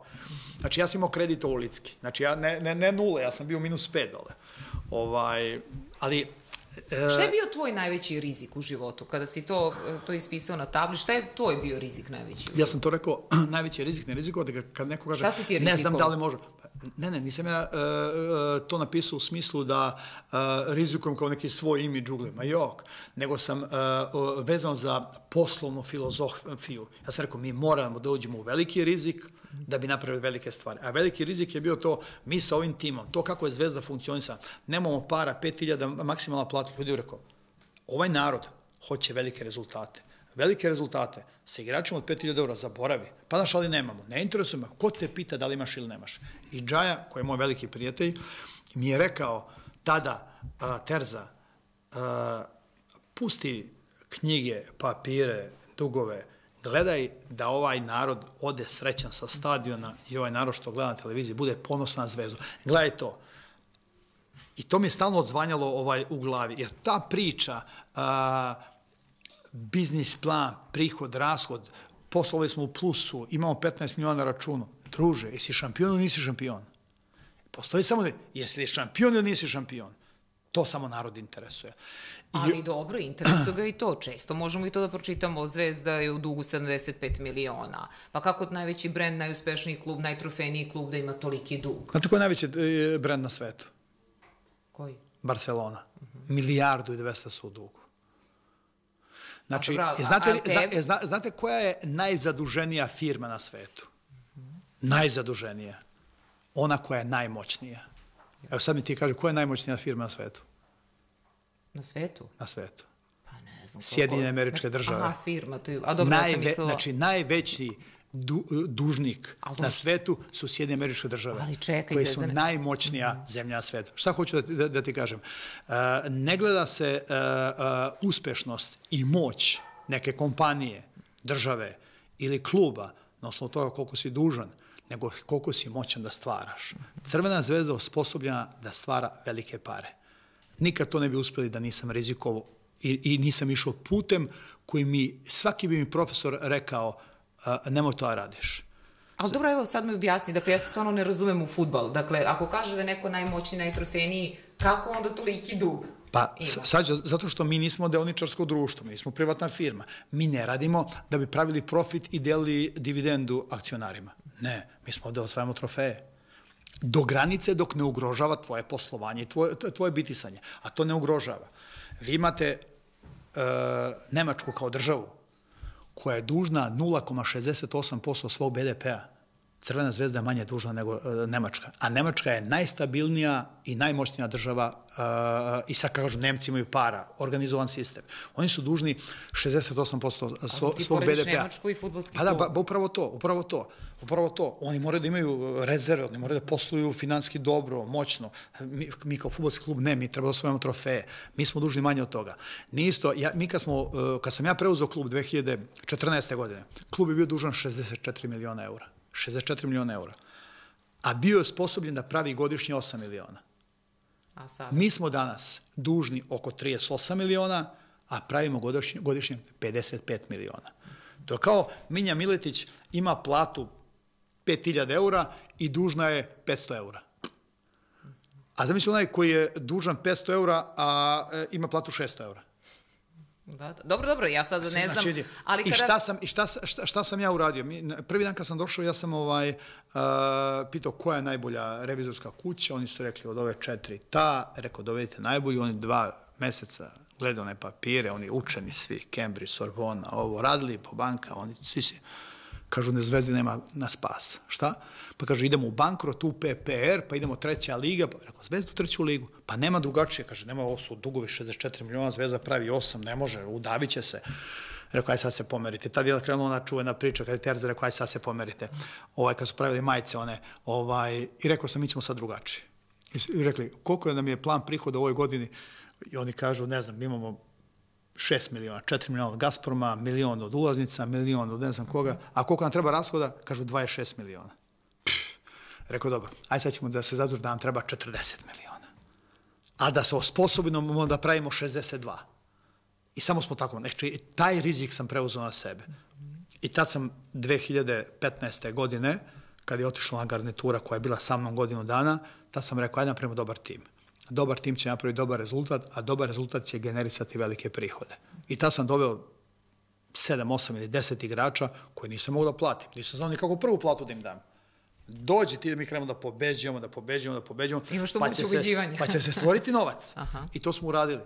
Znači, ja sam imao kredit ovo Litski. Znači, ja ne, ne, ne nule, ja sam bio minus pet dole. Ovaj, ali šta je bio tvoj najveći rizik u životu? Kada si to, to ispisao na tabli, šta je tvoj bio rizik najveći? Ja sam to rekao, najveći rizik, ne riziko, da kad neko kaže, ne znam da li može. Pa, ne, ne, nisam ja uh, to napisao u smislu da uh, rizikujem kao neki svoj imidž ugledam, ma jok, nego sam uh, vezan za poslovnu filozofiju. Ja sam rekao, mi moramo da uđemo u veliki rizik da bi napravili velike stvari. A veliki rizik je bio to, mi sa ovim timom, to kako je Zvezda funkcionisa, nemamo para, 5000 maksimalna plata, ljudi rekao, ovaj narod hoće velike rezultate. Velike rezultate sa igračima od 5000 eura zaboravi. Pa znaš, ali nemamo. Ne interesuje me. Ko te pita da li imaš ili nemaš? I Džaja, koji je moj veliki prijatelj, mi je rekao tada, a, Terza, a, pusti knjige, papire, dugove, gledaj da ovaj narod ode srećan sa stadiona i ovaj narod što gleda na televiziji bude ponosan na zvezdu. Gledaj to. I to mi je stalno odzvanjalo ovaj u glavi. Jer ta priča, a, biznis plan, prihod, rashod, poslovali smo u plusu, imamo 15 miliona na računu. Druže, jesi šampion ili nisi šampion? Postoji samo da, jesi li šampion ili nisi šampion? To samo narod interesuje. Ali I... dobro, interesuje ga i to. Često možemo i to da pročitamo. Zvezda je u dugu 75 miliona. Pa kako najveći brend, najuspešniji klub, najtrofejniji klub da ima toliki dug? Znate ko je najveći e, brend na svetu? Koji? Barcelona. Uh -huh. Milijardu i 200 su u dugu. Znači, a, a, znate, li, zna, e, zna, znate koja je najzaduženija firma na svetu? Uh -huh. Najzaduženija. Ona koja je najmoćnija. Evo sad mi ti kaže, koja je najmoćnija firma na svetu? Na svetu? Na svetu. Pa ne znam. Sjedinjene američke države. Aha, firma. To je, a dobro, Najve, ja sam mislila... Znači, najveći du, dužnik na svetu su Sjedinjene američke države. Ali čekaj, koje su najmoćnija zemlja na svetu. Šta hoću da, da, da ti kažem? Uh, ne gleda se uh, uh, uspešnost i moć neke kompanije, države ili kluba na osnovu toga koliko si dužan, nego koliko si moćan da stvaraš. Crvena zvezda osposobljena da stvara velike pare. Nikad to ne bi uspeli da nisam rizikovao i, i nisam išao putem koji mi, svaki bi mi profesor rekao, nemoj to da radiš. Ali dobro, evo sad mi objasni, dakle ja se stvarno ne razumem u futbal. Dakle, ako kaže da je neko najmoćniji, najtrofeniji, kako onda toliki dug? Pa, sad, zato što mi nismo deoničarsko društvo, mi smo privatna firma. Mi ne radimo da bi pravili profit i delili dividendu akcionarima. Ne, mi smo ovde da osvajamo trofeje. Do granice dok ne ugrožava tvoje poslovanje tvoje, tvoje bitisanje. A to ne ugrožava. Vi imate e, Nemačku kao državu koja je dužna 0,68% svog BDP-a. Crvena zvezda je manje dužna nego e, Nemačka. A Nemačka je najstabilnija i najmoćnija država e, i sad kažu Nemci imaju para, organizovan sistem. Oni su dužni 68% svo, svog BDP-a. Nemačku i futbolski Pa da, ba, ba, upravo to, upravo to. Upravo to. Oni moraju da imaju rezerve, oni moraju da posluju finanski dobro, moćno. Mi, mi kao futbolski klub ne, mi treba da osvojamo trofeje. Mi smo dužni manje od toga. Nije isto, ja, mi kad, smo, e, kad sam ja preuzeo klub 2014. godine, klub je bio dužan 64 miliona eura. 64 miliona eura. A bio je sposobljen da pravi godišnje 8 miliona. A sad? Mi smo danas dužni oko 38 miliona, a pravimo godišnje, godišnje 55 miliona. To je kao Minja Miletić ima platu 5000 eura i dužna je 500 eura. A zamisli onaj koji je dužan 500 eura, a e, ima platu 600 eura. Da, da. Dobro, dobro, ja sad ne znam. Znači, ali kada... I šta sam, i šta, šta, šta sam ja uradio? Mi, prvi dan kad sam došao, ja sam ovaj, uh, pitao koja je najbolja revizorska kuća, oni su rekli od ove četiri ta, rekao dovedite najbolju, oni dva meseca gledao one papire, oni učeni svi, Cambridge, Sorbona, ovo, radili po banka, oni svi si, kažu ne zvezdi nema na spas. Šta? Pa kaže idemo u bankrot, u PPR, pa idemo treća liga, pa rekao zvezda u treću ligu. Pa nema drugačije, kaže nema ovo su dugovi 64 miliona, zvezda pravi 8, ne može, udavit će se. Rekao, aj sad se pomerite. Tad je krenula ona čuvena priča, kada je Terza rekao, aj sad se pomerite. Ovaj, kad su pravili majice one, ovaj, i rekao sam, mi ćemo sad drugačije. I rekli, koliko nam je plan prihoda u ovoj godini? I oni kažu, ne znam, imamo 6 miliona, 4 miliona od Gazproma, milion od ulaznica, milion od ne znam koga, a koliko nam treba rashoda? Kažu 26 miliona. Rekao, dobro, aj sad ćemo da se zaduži da nam treba 40 miliona. A da se osposobimo da pravimo 62. I samo smo tako, znači, taj rizik sam preuzeo na sebe. I tad sam 2015. godine, kad je otišla garnitura koja je bila sa mnom godinu dana, tad sam rekao, ajde napravimo dobar tim. dobar tim će napraviti dobar rezultat, a dobar rezultat će generisati velike prihode. I ta sam doveo 7, 8 ili 10 igrača koje nisam mogu da platim. Nisam znao nikako prvu platu da im dam. Dođi ti da mi krenemo da pobeđujemo, da pobeđujemo, da pobeđujemo. Imaš to pa moć se, ubeđivanja. pa će se stvoriti novac. Aha. I to smo uradili.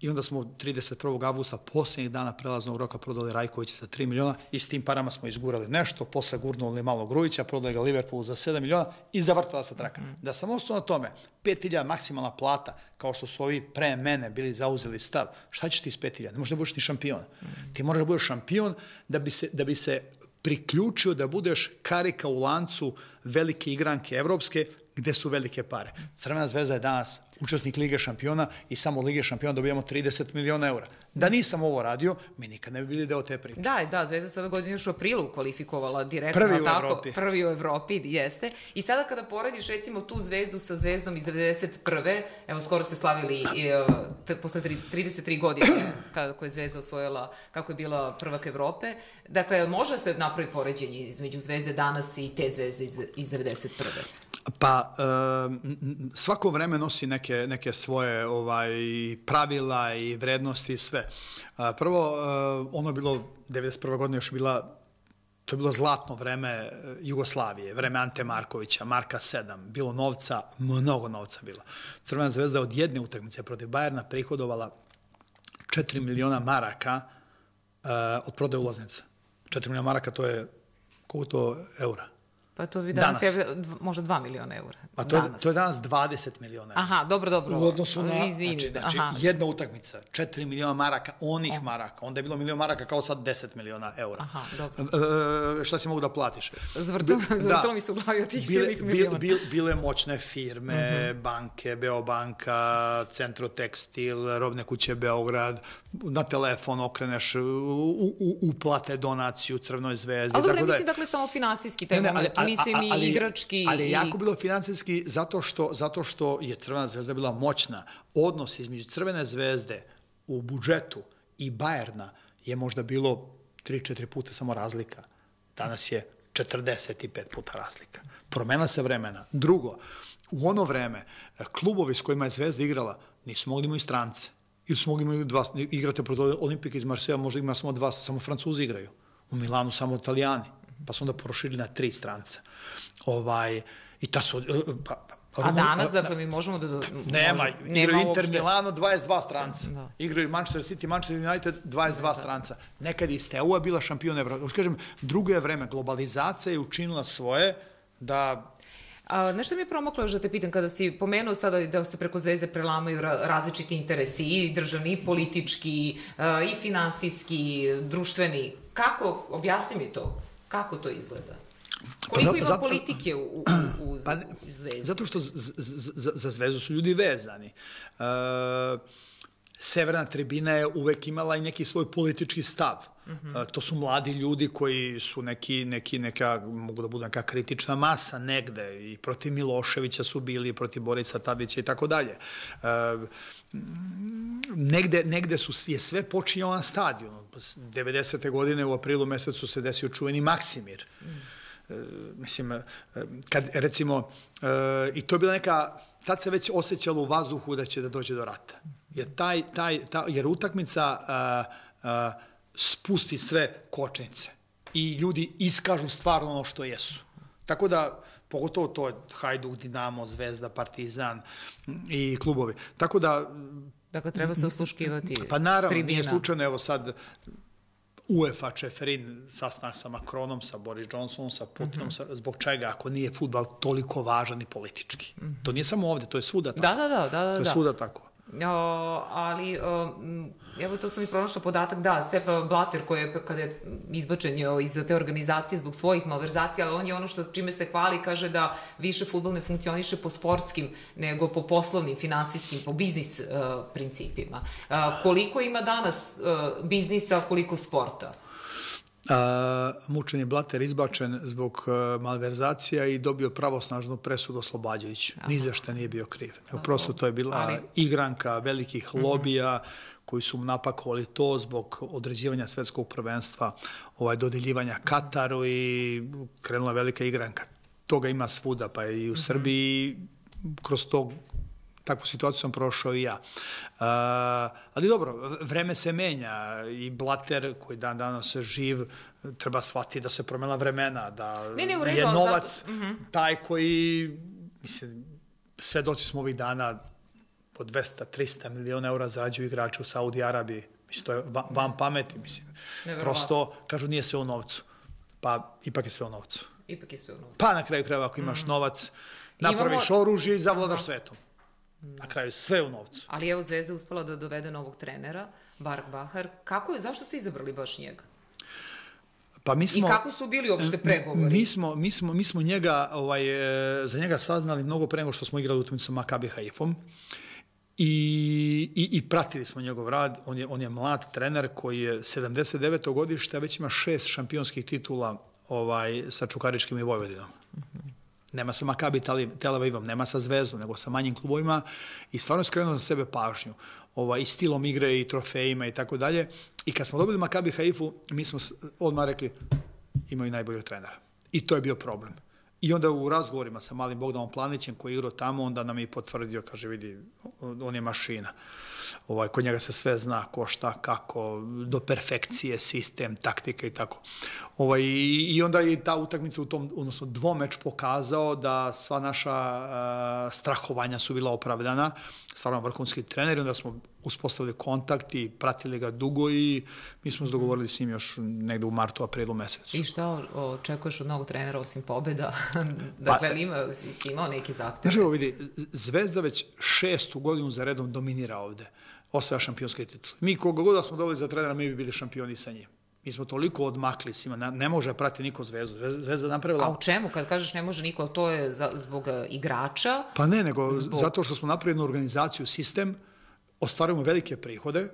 I onda smo 31. avgusta poslednjih dana prelaznog roka prodali Rajkovića za 3 miliona i s tim parama smo izgurali nešto, posle gurnuli malo Grujića, prodali ga Liverpoolu za 7 miliona i zavrtala se traka. Mm. Da sam ostao na tome, 5000 maksimalna plata, kao što su ovi pre mene bili zauzeli stav, šta ćeš ti s 5000? Ne možeš da budeš ni šampion. Mm. Ti moraš da budeš šampion da bi se, da bi se priključio da budeš karika u lancu velike igranke evropske gde su velike pare. Crvena zvezda je danas učesnik Lige šampiona i samo od Lige šampiona dobijamo 30 miliona eura. Da nisam ovo radio, mi nikad ne bi bili deo te priče. Da, da, Zvezda se ove godine još u aprilu kvalifikovala direktno. Prvi u tako, Evropi. Prvi u Evropi, jeste. I sada kada porediš recimo tu Zvezdu sa Zvezdom iz 91. Evo, skoro ste slavili e, posle tri, 33 godine kako je Zvezda osvojila, kako je bila prvak Evrope. Dakle, može se napravi poređenje između Zvezde danas i te Zvezde iz, iz 91. Pa, svako vreme nosi neke, neke svoje ovaj, pravila i vrednosti i sve. Prvo, ono je bilo, 91. godine još bila to je bilo zlatno vreme e, Jugoslavije, vreme Ante Markovića, Marka 7, bilo novca, mnogo novca bilo. Crvena zvezda od jedne utakmice protiv Bajerna prihodovala 4 miliona maraka uh, od prodaje ulaznica. 4 miliona maraka to je, koliko to eura? Pa to bi danas, danas. Ja, možda 2 miliona eura. Pa to, danas. Je, to je danas 20 miliona eura. Aha, dobro, dobro. U odnosu na, Izvini, znači, znači aha. jedna utakmica, 4 miliona maraka, onih oh. maraka. Onda je bilo milion maraka kao sad 10 miliona eura. Aha, dobro. E, šta si mogu da platiš? Zvrtilo, zvrtilo da. mi se u glavi od tih bile, silnih miliona. Bile, bile moćne firme, uh mhm. -huh. banke, Beobanka, Centrotekstil, Robne kuće Beograd, na telefon okreneš, u, u, uplate, donaciju Crvenoj zvezdi. Ali dobro, ne mislim dakle samo finansijski taj ne, ne, moment, ali, mislim ali, i igrački. Ali je jako bilo finansijski zato što, zato što je Crvena zvezda bila moćna. Odnos između Crvene zvezde u budžetu i Bajerna je možda bilo 3-4 puta samo razlika. Danas je 45 puta razlika. Promena se vremena. Drugo, u ono vreme klubovi s kojima je Zvezda igrala nisu mogli imati strance. Ili su mogli imati dva, igrate protiv Olimpika iz Marseja, možda ima samo dva, samo Francuzi igraju. U Milanu samo Italijani pa su onda proširili na tri stranca. Ovaj, I ta su... Pa, pa, A danas, dakle, mi možemo da... Nema, može, igraju Inter uopšte. Milano 22 stranca. Da. Igraju Manchester City, Manchester United 22 da, da. stranca. Nekad i Steaua bila šampion Evropa. Kažem, drugo je vreme, globalizacija je učinila svoje da A, nešto mi je promoklo da te pitam, kada si pomenuo sada da se preko zvezde prelamaju različiti interesi i državni, i politički, i finansijski, društveni. Kako, objasni mi to, kako to izgleda? Koliko pa, ima zato, politike u, u, u, pa, zvezdi? Zato što z, z, z, za zvezdu su ljudi vezani. Uh, severna tribina je uvek imala i neki svoj politički stav. Mm -hmm. To su mladi ljudi koji su neki, neki, neka, mogu da budu neka kritična masa negde i protiv Miloševića su bili, protiv Borica Tadića i tako dalje. Negde, negde su, je sve počinjalo na stadionu. 90. godine u aprilu mesecu se desio čuveni Maksimir. Mm. E, mislim, e, kad recimo, e, i to je bila neka, tad se već osjećalo u vazduhu da će da dođe do rata. Jer, taj, taj, ta, jer utakmica a, a, spusti sve kočnice i ljudi iskažu stvarno ono što jesu. Tako da, pogotovo to Hajduk, Dinamo, Zvezda, Partizan i klubovi. Tako da... Dakle, treba se osluškivati Pa naravno, tribina. nije slučajno, evo sad, UEFA Čeferin sastanak sa Macronom, sa Boris Johnsonom, sa Putinom, mm -hmm. sa, zbog čega ako nije futbal toliko važan i politički. Mm -hmm. To nije samo ovde, to je svuda tako. Da, da, da. da, da to je svuda tako. O, ali, o, evo to sam i pronašla podatak, da, Sepp Blatter koji je, kada je izbačen je iz te organizacije zbog svojih malverzacija, ali on je ono što čime se hvali, kaže da više futbol ne funkcioniše po sportskim, nego po poslovnim, finansijskim, po biznis uh, principima. Uh, koliko ima danas uh, biznisa, koliko sporta? Mučen Blater izbačen zbog uh, malverzacija i dobio pravosnažnu presudu oslobađajuću. Ni za šta nije bio kriv. Nego prosto to je bila Ali... igranka velikih mm -hmm. lobija koji su mu napakovali to zbog određivanja svetskog prvenstva, ovaj, dodeljivanja Kataru i krenula velika igranka. Toga ima svuda, pa i u mm -hmm. Srbiji kroz to takvu situaciju sam prošao i ja. Uh, ali dobro, vreme se menja i Blater koji dan danas živ treba shvatiti da se promela vremena, da ne, ne, je novac zato... uh mhm. -huh. taj koji, mislim, sve doći smo ovih dana po 200-300 miliona eura zarađuju igrače u Saudi Arabiji. Mislim, to je van pameti, mislim. Prosto, kažu, nije sve u novcu. Pa, ipak je sve u novcu. Ipak je sve u novcu. Pa, na kraju krajeva, ako imaš mm. novac, napraviš Imamo... oružje i zavladaš svetom. Na kraju sve u novcu. Ali evo Zvezda uspela da dovede novog trenera, Barak Bahar. Kako je, zašto ste izabrali baš njega? Pa mi smo, I kako su bili uopšte pregovori? Mi smo, mi smo, mi smo njega, ovaj, e, za njega saznali mnogo pre nego što smo igrali utakmicu Makabi Haifom. I, i, I pratili smo njegov rad. On je, on je mlad trener koji je 79. godište, već ima šest šampionskih titula ovaj, sa Čukaričkim i Vojvodinom. Nema sa Makabi Tel Avivom, nema sa Zvezdom, nego sa manjim klubovima i stvarno skrenuo za sebe pažnju ovaj, i stilom igre i trofejima i tako dalje. I kad smo dobili Makabi Haifu, mi smo odmah rekli imaju najboljeg trenera. I to je bio problem. I onda u razgovorima sa malim Bogdanom Planićem koji je igrao tamo, onda nam je potvrdio, kaže, vidi, on je mašina. Ovaj, kod njega se sve zna ko šta, kako, do perfekcije, sistem, taktika i tako. Ovaj, I onda je ta utakmica u tom, odnosno dvomeč pokazao da sva naša uh, strahovanja su bila opravdana, stvarno vrhunski trener, onda smo uspostavili kontakt i pratili ga dugo i mi smo se dogovorili s njim još negde u martu, aprilu mesecu. I šta očekuješ od novog trenera osim pobeda? dakle, pa, ima, si imao neki zahtev? Znaš, vidi, Zvezda već šestu godinu za redom dominira ovde osvaja šampionske titule. Mi koga god da smo dobili za trenera, mi bi bili šampioni sa njim. Mi smo toliko odmakli svima, ne, ne može prati niko zvezdu. Zvezda napravila... A u čemu? Kad kažeš ne može niko, to je za, zbog e, igrača? Pa ne, nego zbog... zato što smo napravili jednu organizaciju, sistem, ostvarujemo velike prihode,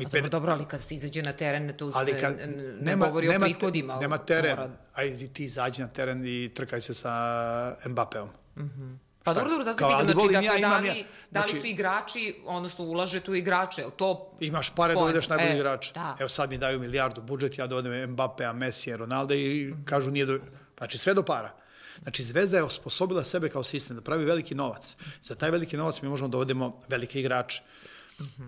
Mi pa dobro, dobro, ali kad se izađe na teren, tu ali kad, se ne nema, govori nema, o prihodima. Nema teren, mora... ajde ti izađi na teren i trkaj se sa Mbapeom. Mm -hmm. Pa dobro, dobro, zato Kao, pitam, znači, dakle, ja, da, li, ja. da li znači, su igrači, odnosno ulaže tu igrače, je to... Imaš pare da uvedeš najbolji e, igrač. Da. Evo sad mi daju milijardu budžet, ja dovedem Mbappé, Messi, Ronaldo i kažu nije do... Znači sve do para. Znači Zvezda je osposobila sebe kao sistem da pravi veliki novac. Za taj veliki novac mi možemo da dovedemo velike igrače.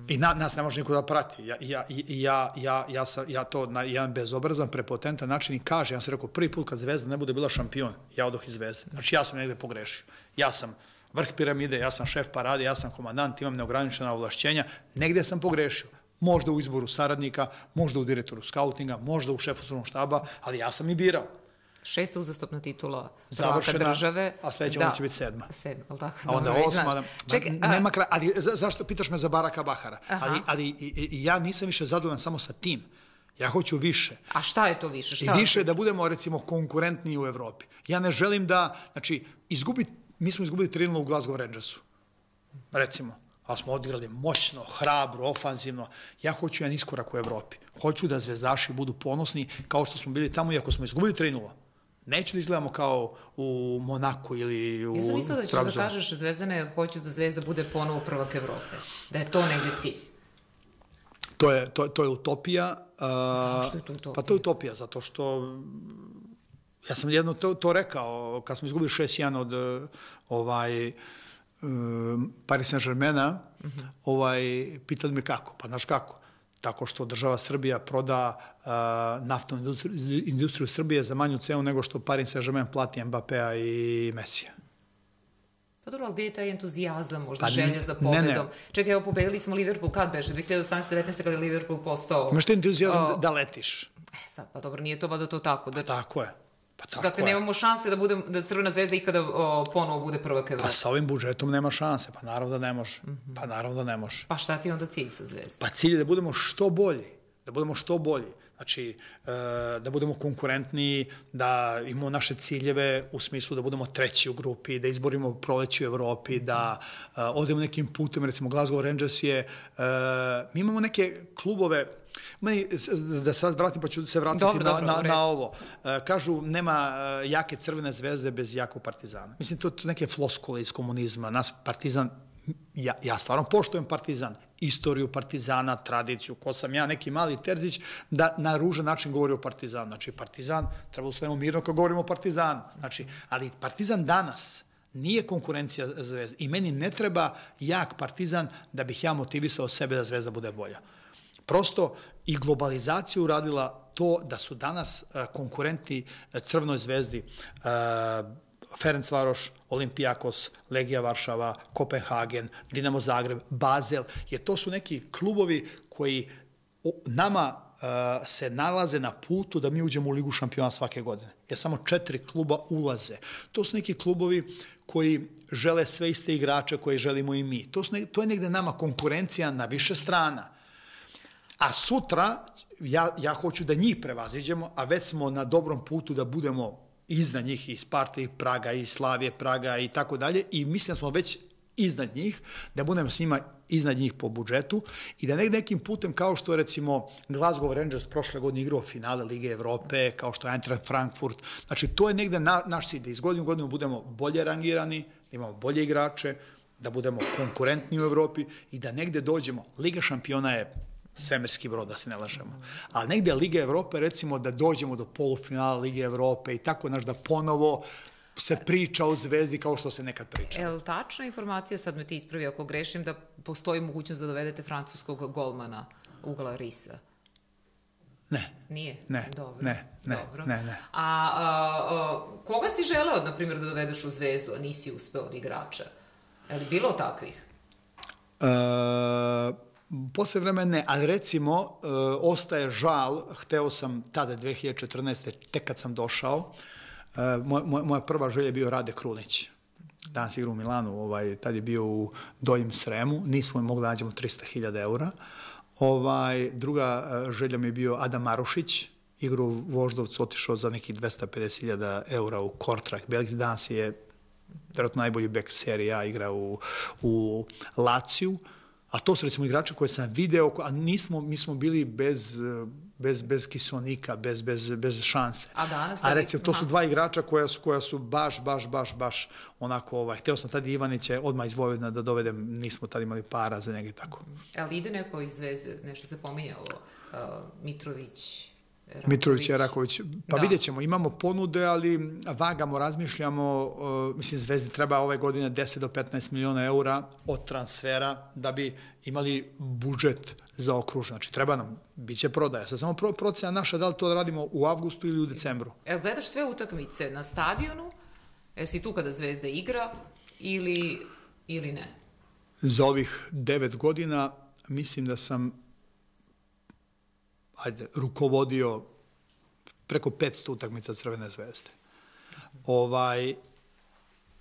I na, nas ne može niko da prati. Ja, ja, ja, ja, ja, sam, ja to na jedan bezobrazan, prepotentan način i kaže, ja sam rekao, prvi put kad Zvezda ne bude bila šampion, ja odoh iz Zvezde. Znači ja sam negde pogrešio. Ja sam vrh piramide, ja sam šef parade, ja sam komandant, imam neograničena ovlašćenja, negde sam pogrešio. Možda u izboru saradnika, možda u direktoru skautinga, možda u šefu štaba, ali ja sam i birao šesta uzastopna titula prvaka države. a sledeća da, će biti sedma. Sedma, ali tako? A onda osma. Da, Ček, a... nema kraj, ali za, zašto pitaš me za Baraka Bahara? Aha. Ali, ali i, i, ja nisam više zadovoljan samo sa tim. Ja hoću više. A šta je to više? Šta I više da budemo, recimo, konkurentniji u Evropi. Ja ne želim da, znači, izgubi, mi smo izgubili 3 u Glasgow Rangersu. Recimo ali smo odigrali moćno, hrabro, ofanzivno. Ja hoću jedan iskorak u Evropi. Hoću da zvezdaši budu ponosni kao što smo bili tamo, iako smo izgubili 3 Neću da izgledamo kao u Monaku ili u Ja sam mislila da ćeš da kažeš Zvezdane, hoću da Zvezda bude ponovo prvak Evrope. Da je to negde cilj. To je, to, to je utopija. Zašto je to utopija? Pa to je utopija, zato što ja sam jedno to, to rekao, kad smo izgubili 6-1 od ovaj, um, Paris Saint-Germaina, uh mhm. -huh. ovaj, pitali me kako. Pa znaš kako? Tako što država Srbija proda uh, naftnu industriju, industriju Srbije za manju cenu nego što Paris Saint-Germain plati Mbappéa i Mesija. Pa dobro, ali gde je taj entuzijazam, možda pa, želja za pobedom? Ne, ne. Čekaj, evo, pobedili smo Liverpool, kad beše? 2018-19. kada je Liverpool postao... Imaš ti entuzijazam o... da letiš? E sad, pa dobro, nije to vada to tako. Da... Pa tako je. Pa tako dakle, je. nemamo šanse da, bude, da Crvena zvezda ikada o, ponovo bude prvak Evrope. Pa sa ovim budžetom nema šanse, pa naravno da ne može. Mm -hmm. Pa naravno da ne može. Pa šta ti onda cilj sa zvezdom? Pa cilj je da budemo što bolji. Da budemo što bolji. Znači, e, da budemo konkurentni, da imamo naše ciljeve u smislu da budemo treći u grupi, da izborimo proleći u Evropi, da e, odemo nekim putem, recimo Glasgow Rangers je, e, mi imamo neke klubove, Meni, da sad vratim, pa ću se vratiti dobro, na, dobro, na, na ovo. Kažu, nema jake crvene zvezde bez jakog partizana. Mislim, to, to neke floskule iz komunizma. Nas partizan, ja, ja stvarno poštujem partizan, istoriju partizana, tradiciju, ko sam ja, neki mali Terzić, da na ružan način govori o partizanu. Znači, partizan, treba ustavimo mirno kad govorimo o partizanu. Znači, ali partizan danas Nije konkurencija Zvezda. I meni ne treba jak partizan da bih ja motivisao sebe da Zvezda bude bolja. Prosto i globalizacija uradila to da su danas e, konkurenti e, Crvenoj zvezdi e, Ferenc Varoš, Olimpijakos, Legija Varšava, Kopenhagen, Dinamo Zagreb, Bazel, jer to su neki klubovi koji nama se nalaze na putu da mi uđemo u Ligu šampiona svake godine. Jer samo četiri kluba ulaze. To su neki klubovi koji žele sve iste igrače koje želimo i mi. To, su ne, to je negde nama konkurencija na više strana. A sutra ja, ja hoću da njih prevaziđemo, a već smo na dobrom putu da budemo iznad njih i Sparte i Praga i Slavije Praga i tako dalje i mislim da smo već iznad njih, da budemo s njima iznad njih po budžetu i da negde nekim putem kao što je recimo Glasgow Rangers prošle godine igrao finale Lige Evrope, kao što je Eintracht Frankfurt, znači to je negde na, naš cilj, da iz godinu godinu budemo bolje rangirani, da imamo bolje igrače, da budemo konkurentni u Evropi i da negde dođemo. Liga šampiona je svemirski brod, da se ne lažemo. Ali negde Liga Evrope, recimo da dođemo do polufinala Lige Evrope i tako, znaš, da ponovo se priča o zvezdi kao što se nekad priča. Je li tačna informacija, sad me ti ispravi ako grešim, da postoji mogućnost da dovedete francuskog golmana Ugla Risa? Ne. Nije? Ne. Dobro. Ne, ne, Dobro. ne, ne. A, a, a koga si želeo, na primjer, da dovedeš u zvezdu, a nisi uspeo od igrača? Je li bilo takvih? E, posle vremena ne, ali recimo, e, ostaje žal, hteo sam tada 2014. tek kad sam došao, e, moj, moj, moja prva želja je bio Rade Krunić. Danas igra u Milanu, ovaj, tad je bio u Dojim Sremu, nismo mogli da nađemo 300.000 eura. Ovaj, druga e, želja mi je bio Adam Marušić, igra u Voždovcu, otišao za nekih 250.000 eura u Kortrak. Belgijski danas je vjerojatno najbolji bek serija A, igra u, u Laciju. A to su recimo igrače koje sam video, a nismo, mi smo bili bez, bez, bez kisonika, bez, bez, bez šanse. A danas? A recimo, to su dva igrača koja su, koja su baš, baš, baš, baš onako, ovaj, hteo sam tada Ivanića odmah iz Vojvodina da dovedem, nismo tada imali para za njega i tako. Ali ide neko iz Zvezde, nešto se pominjalo, uh, Mitrović, Raković. Mitrović i Raković. Pa da. vidjet ćemo, imamo ponude, ali vagamo, razmišljamo, uh, mislim, Zvezdi treba ove godine 10 do 15 miliona eura od transfera da bi imali budžet za okruž. Znači, treba nam, bit će prodaja. Sad samo pro, procena naša da li to radimo u avgustu ili u decembru. Evo, gledaš sve utakmice na stadionu, jesi tu kada Zvezda igra ili, ili ne? Za ovih devet godina mislim da sam ajde, rukovodio preko 500 utakmica Crvene zvezde. Ovaj,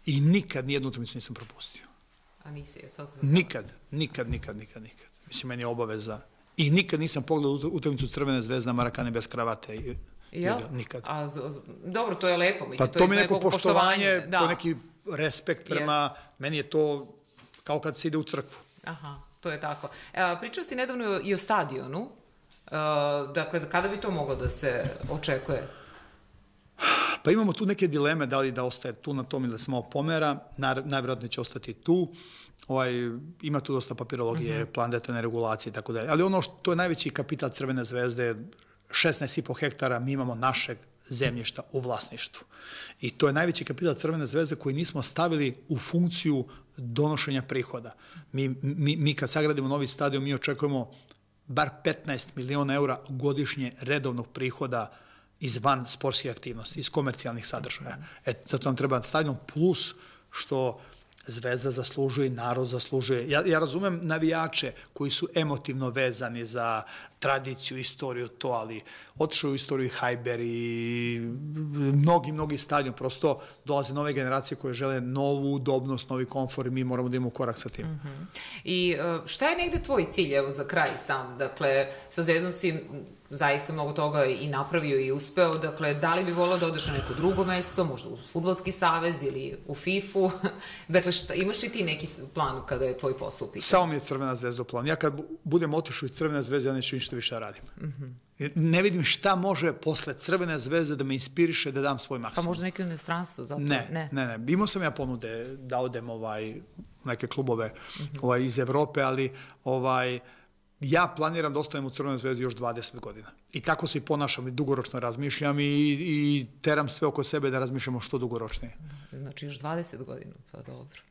I nikad nijednu utakmicu nisam propustio. A nisi je to? Nikad, nikad, nikad, nikad, nikad. Mislim, meni je obaveza. I nikad nisam pogledao utakmicu Crvene zvezde na Marakane bez kravate. I, Ja? Nikad. A, z, z, dobro, to je lepo, mislim, pa to, to mi je neko poštovanje, da. to neki respekt prema, yes. meni je to kao kad se ide u crkvu. Aha, to je tako. E, pričao si nedavno i o stadionu, Uh, dakle, kada bi to moglo da se očekuje? Pa imamo tu neke dileme, da li da ostaje tu na tom ili da se malo pomera, najvjerojatnije će ostati tu. Ovaj, ima tu dosta papirologije, mhm. -huh. plan detaljne regulacije i tako dalje. Ali ono što je najveći kapital Crvene zvezde, 16,5 hektara mi imamo našeg zemljišta u vlasništvu. I to je najveći kapital Crvene zvezde koji nismo stavili u funkciju donošenja prihoda. Mi, mi, mi kad sagradimo novi stadion, mi očekujemo bar 15 miliona eura godišnje redovnog prihoda iz van sportske aktivnosti, iz komercijalnih sadržaja. E, zato nam treba stadion plus što Zvezda zaslužuje, narod zaslužuje. Ja, ja razumem navijače koji su emotivno vezani za tradiciju, istoriju, to, ali otišao u istoriju Hajber i mnogi, mnogi stadion. Prosto dolaze nove generacije koje žele novu udobnost, novi komfor i mi moramo da imamo korak sa tim. Mm -hmm. I e, šta je negde tvoj cilj, evo, za kraj sam? Dakle, sa Zvezdom si zaista mnogo toga i napravio i uspeo. Dakle, da li bi volao da odeš na neko drugo mesto, možda u Futbolski savez ili u FIFA-u? dakle, šta, imaš li ti neki plan kada je tvoj posao u Samo mi je Crvena zvezda u planu. Ja kad budem otišao iz Crvene zvezde, ja neću ništa više da radim. Mm -hmm. Ne vidim šta može posle Crvene zvezde da me inspiriše da dam svoj maksimum. Pa možda neko inostranstvo, zato? Ne, ne, ne. ne. Imao sam ja ponude da odem ovaj, neke klubove mm -hmm. ovaj, iz Evrope, ali ovaj, ja planiram da ostajem u Crvenoj zvezdi još 20 godina. I tako se i ponašam i dugoročno razmišljam i, i teram sve oko sebe da razmišljamo što dugoročnije. Znači još 20 godina, pa dobro.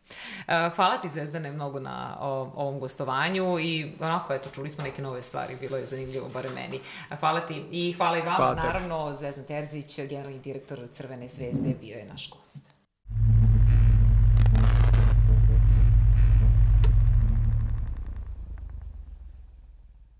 E, hvala ti Zvezdane mnogo na ovom gostovanju i onako, eto, čuli smo neke nove stvari, bilo je zanimljivo, bare meni. Hvala ti i hvala i vama, hvala naravno, Zvezdan Terzić, generalni direktor Crvene zvezde, bio je naš gost.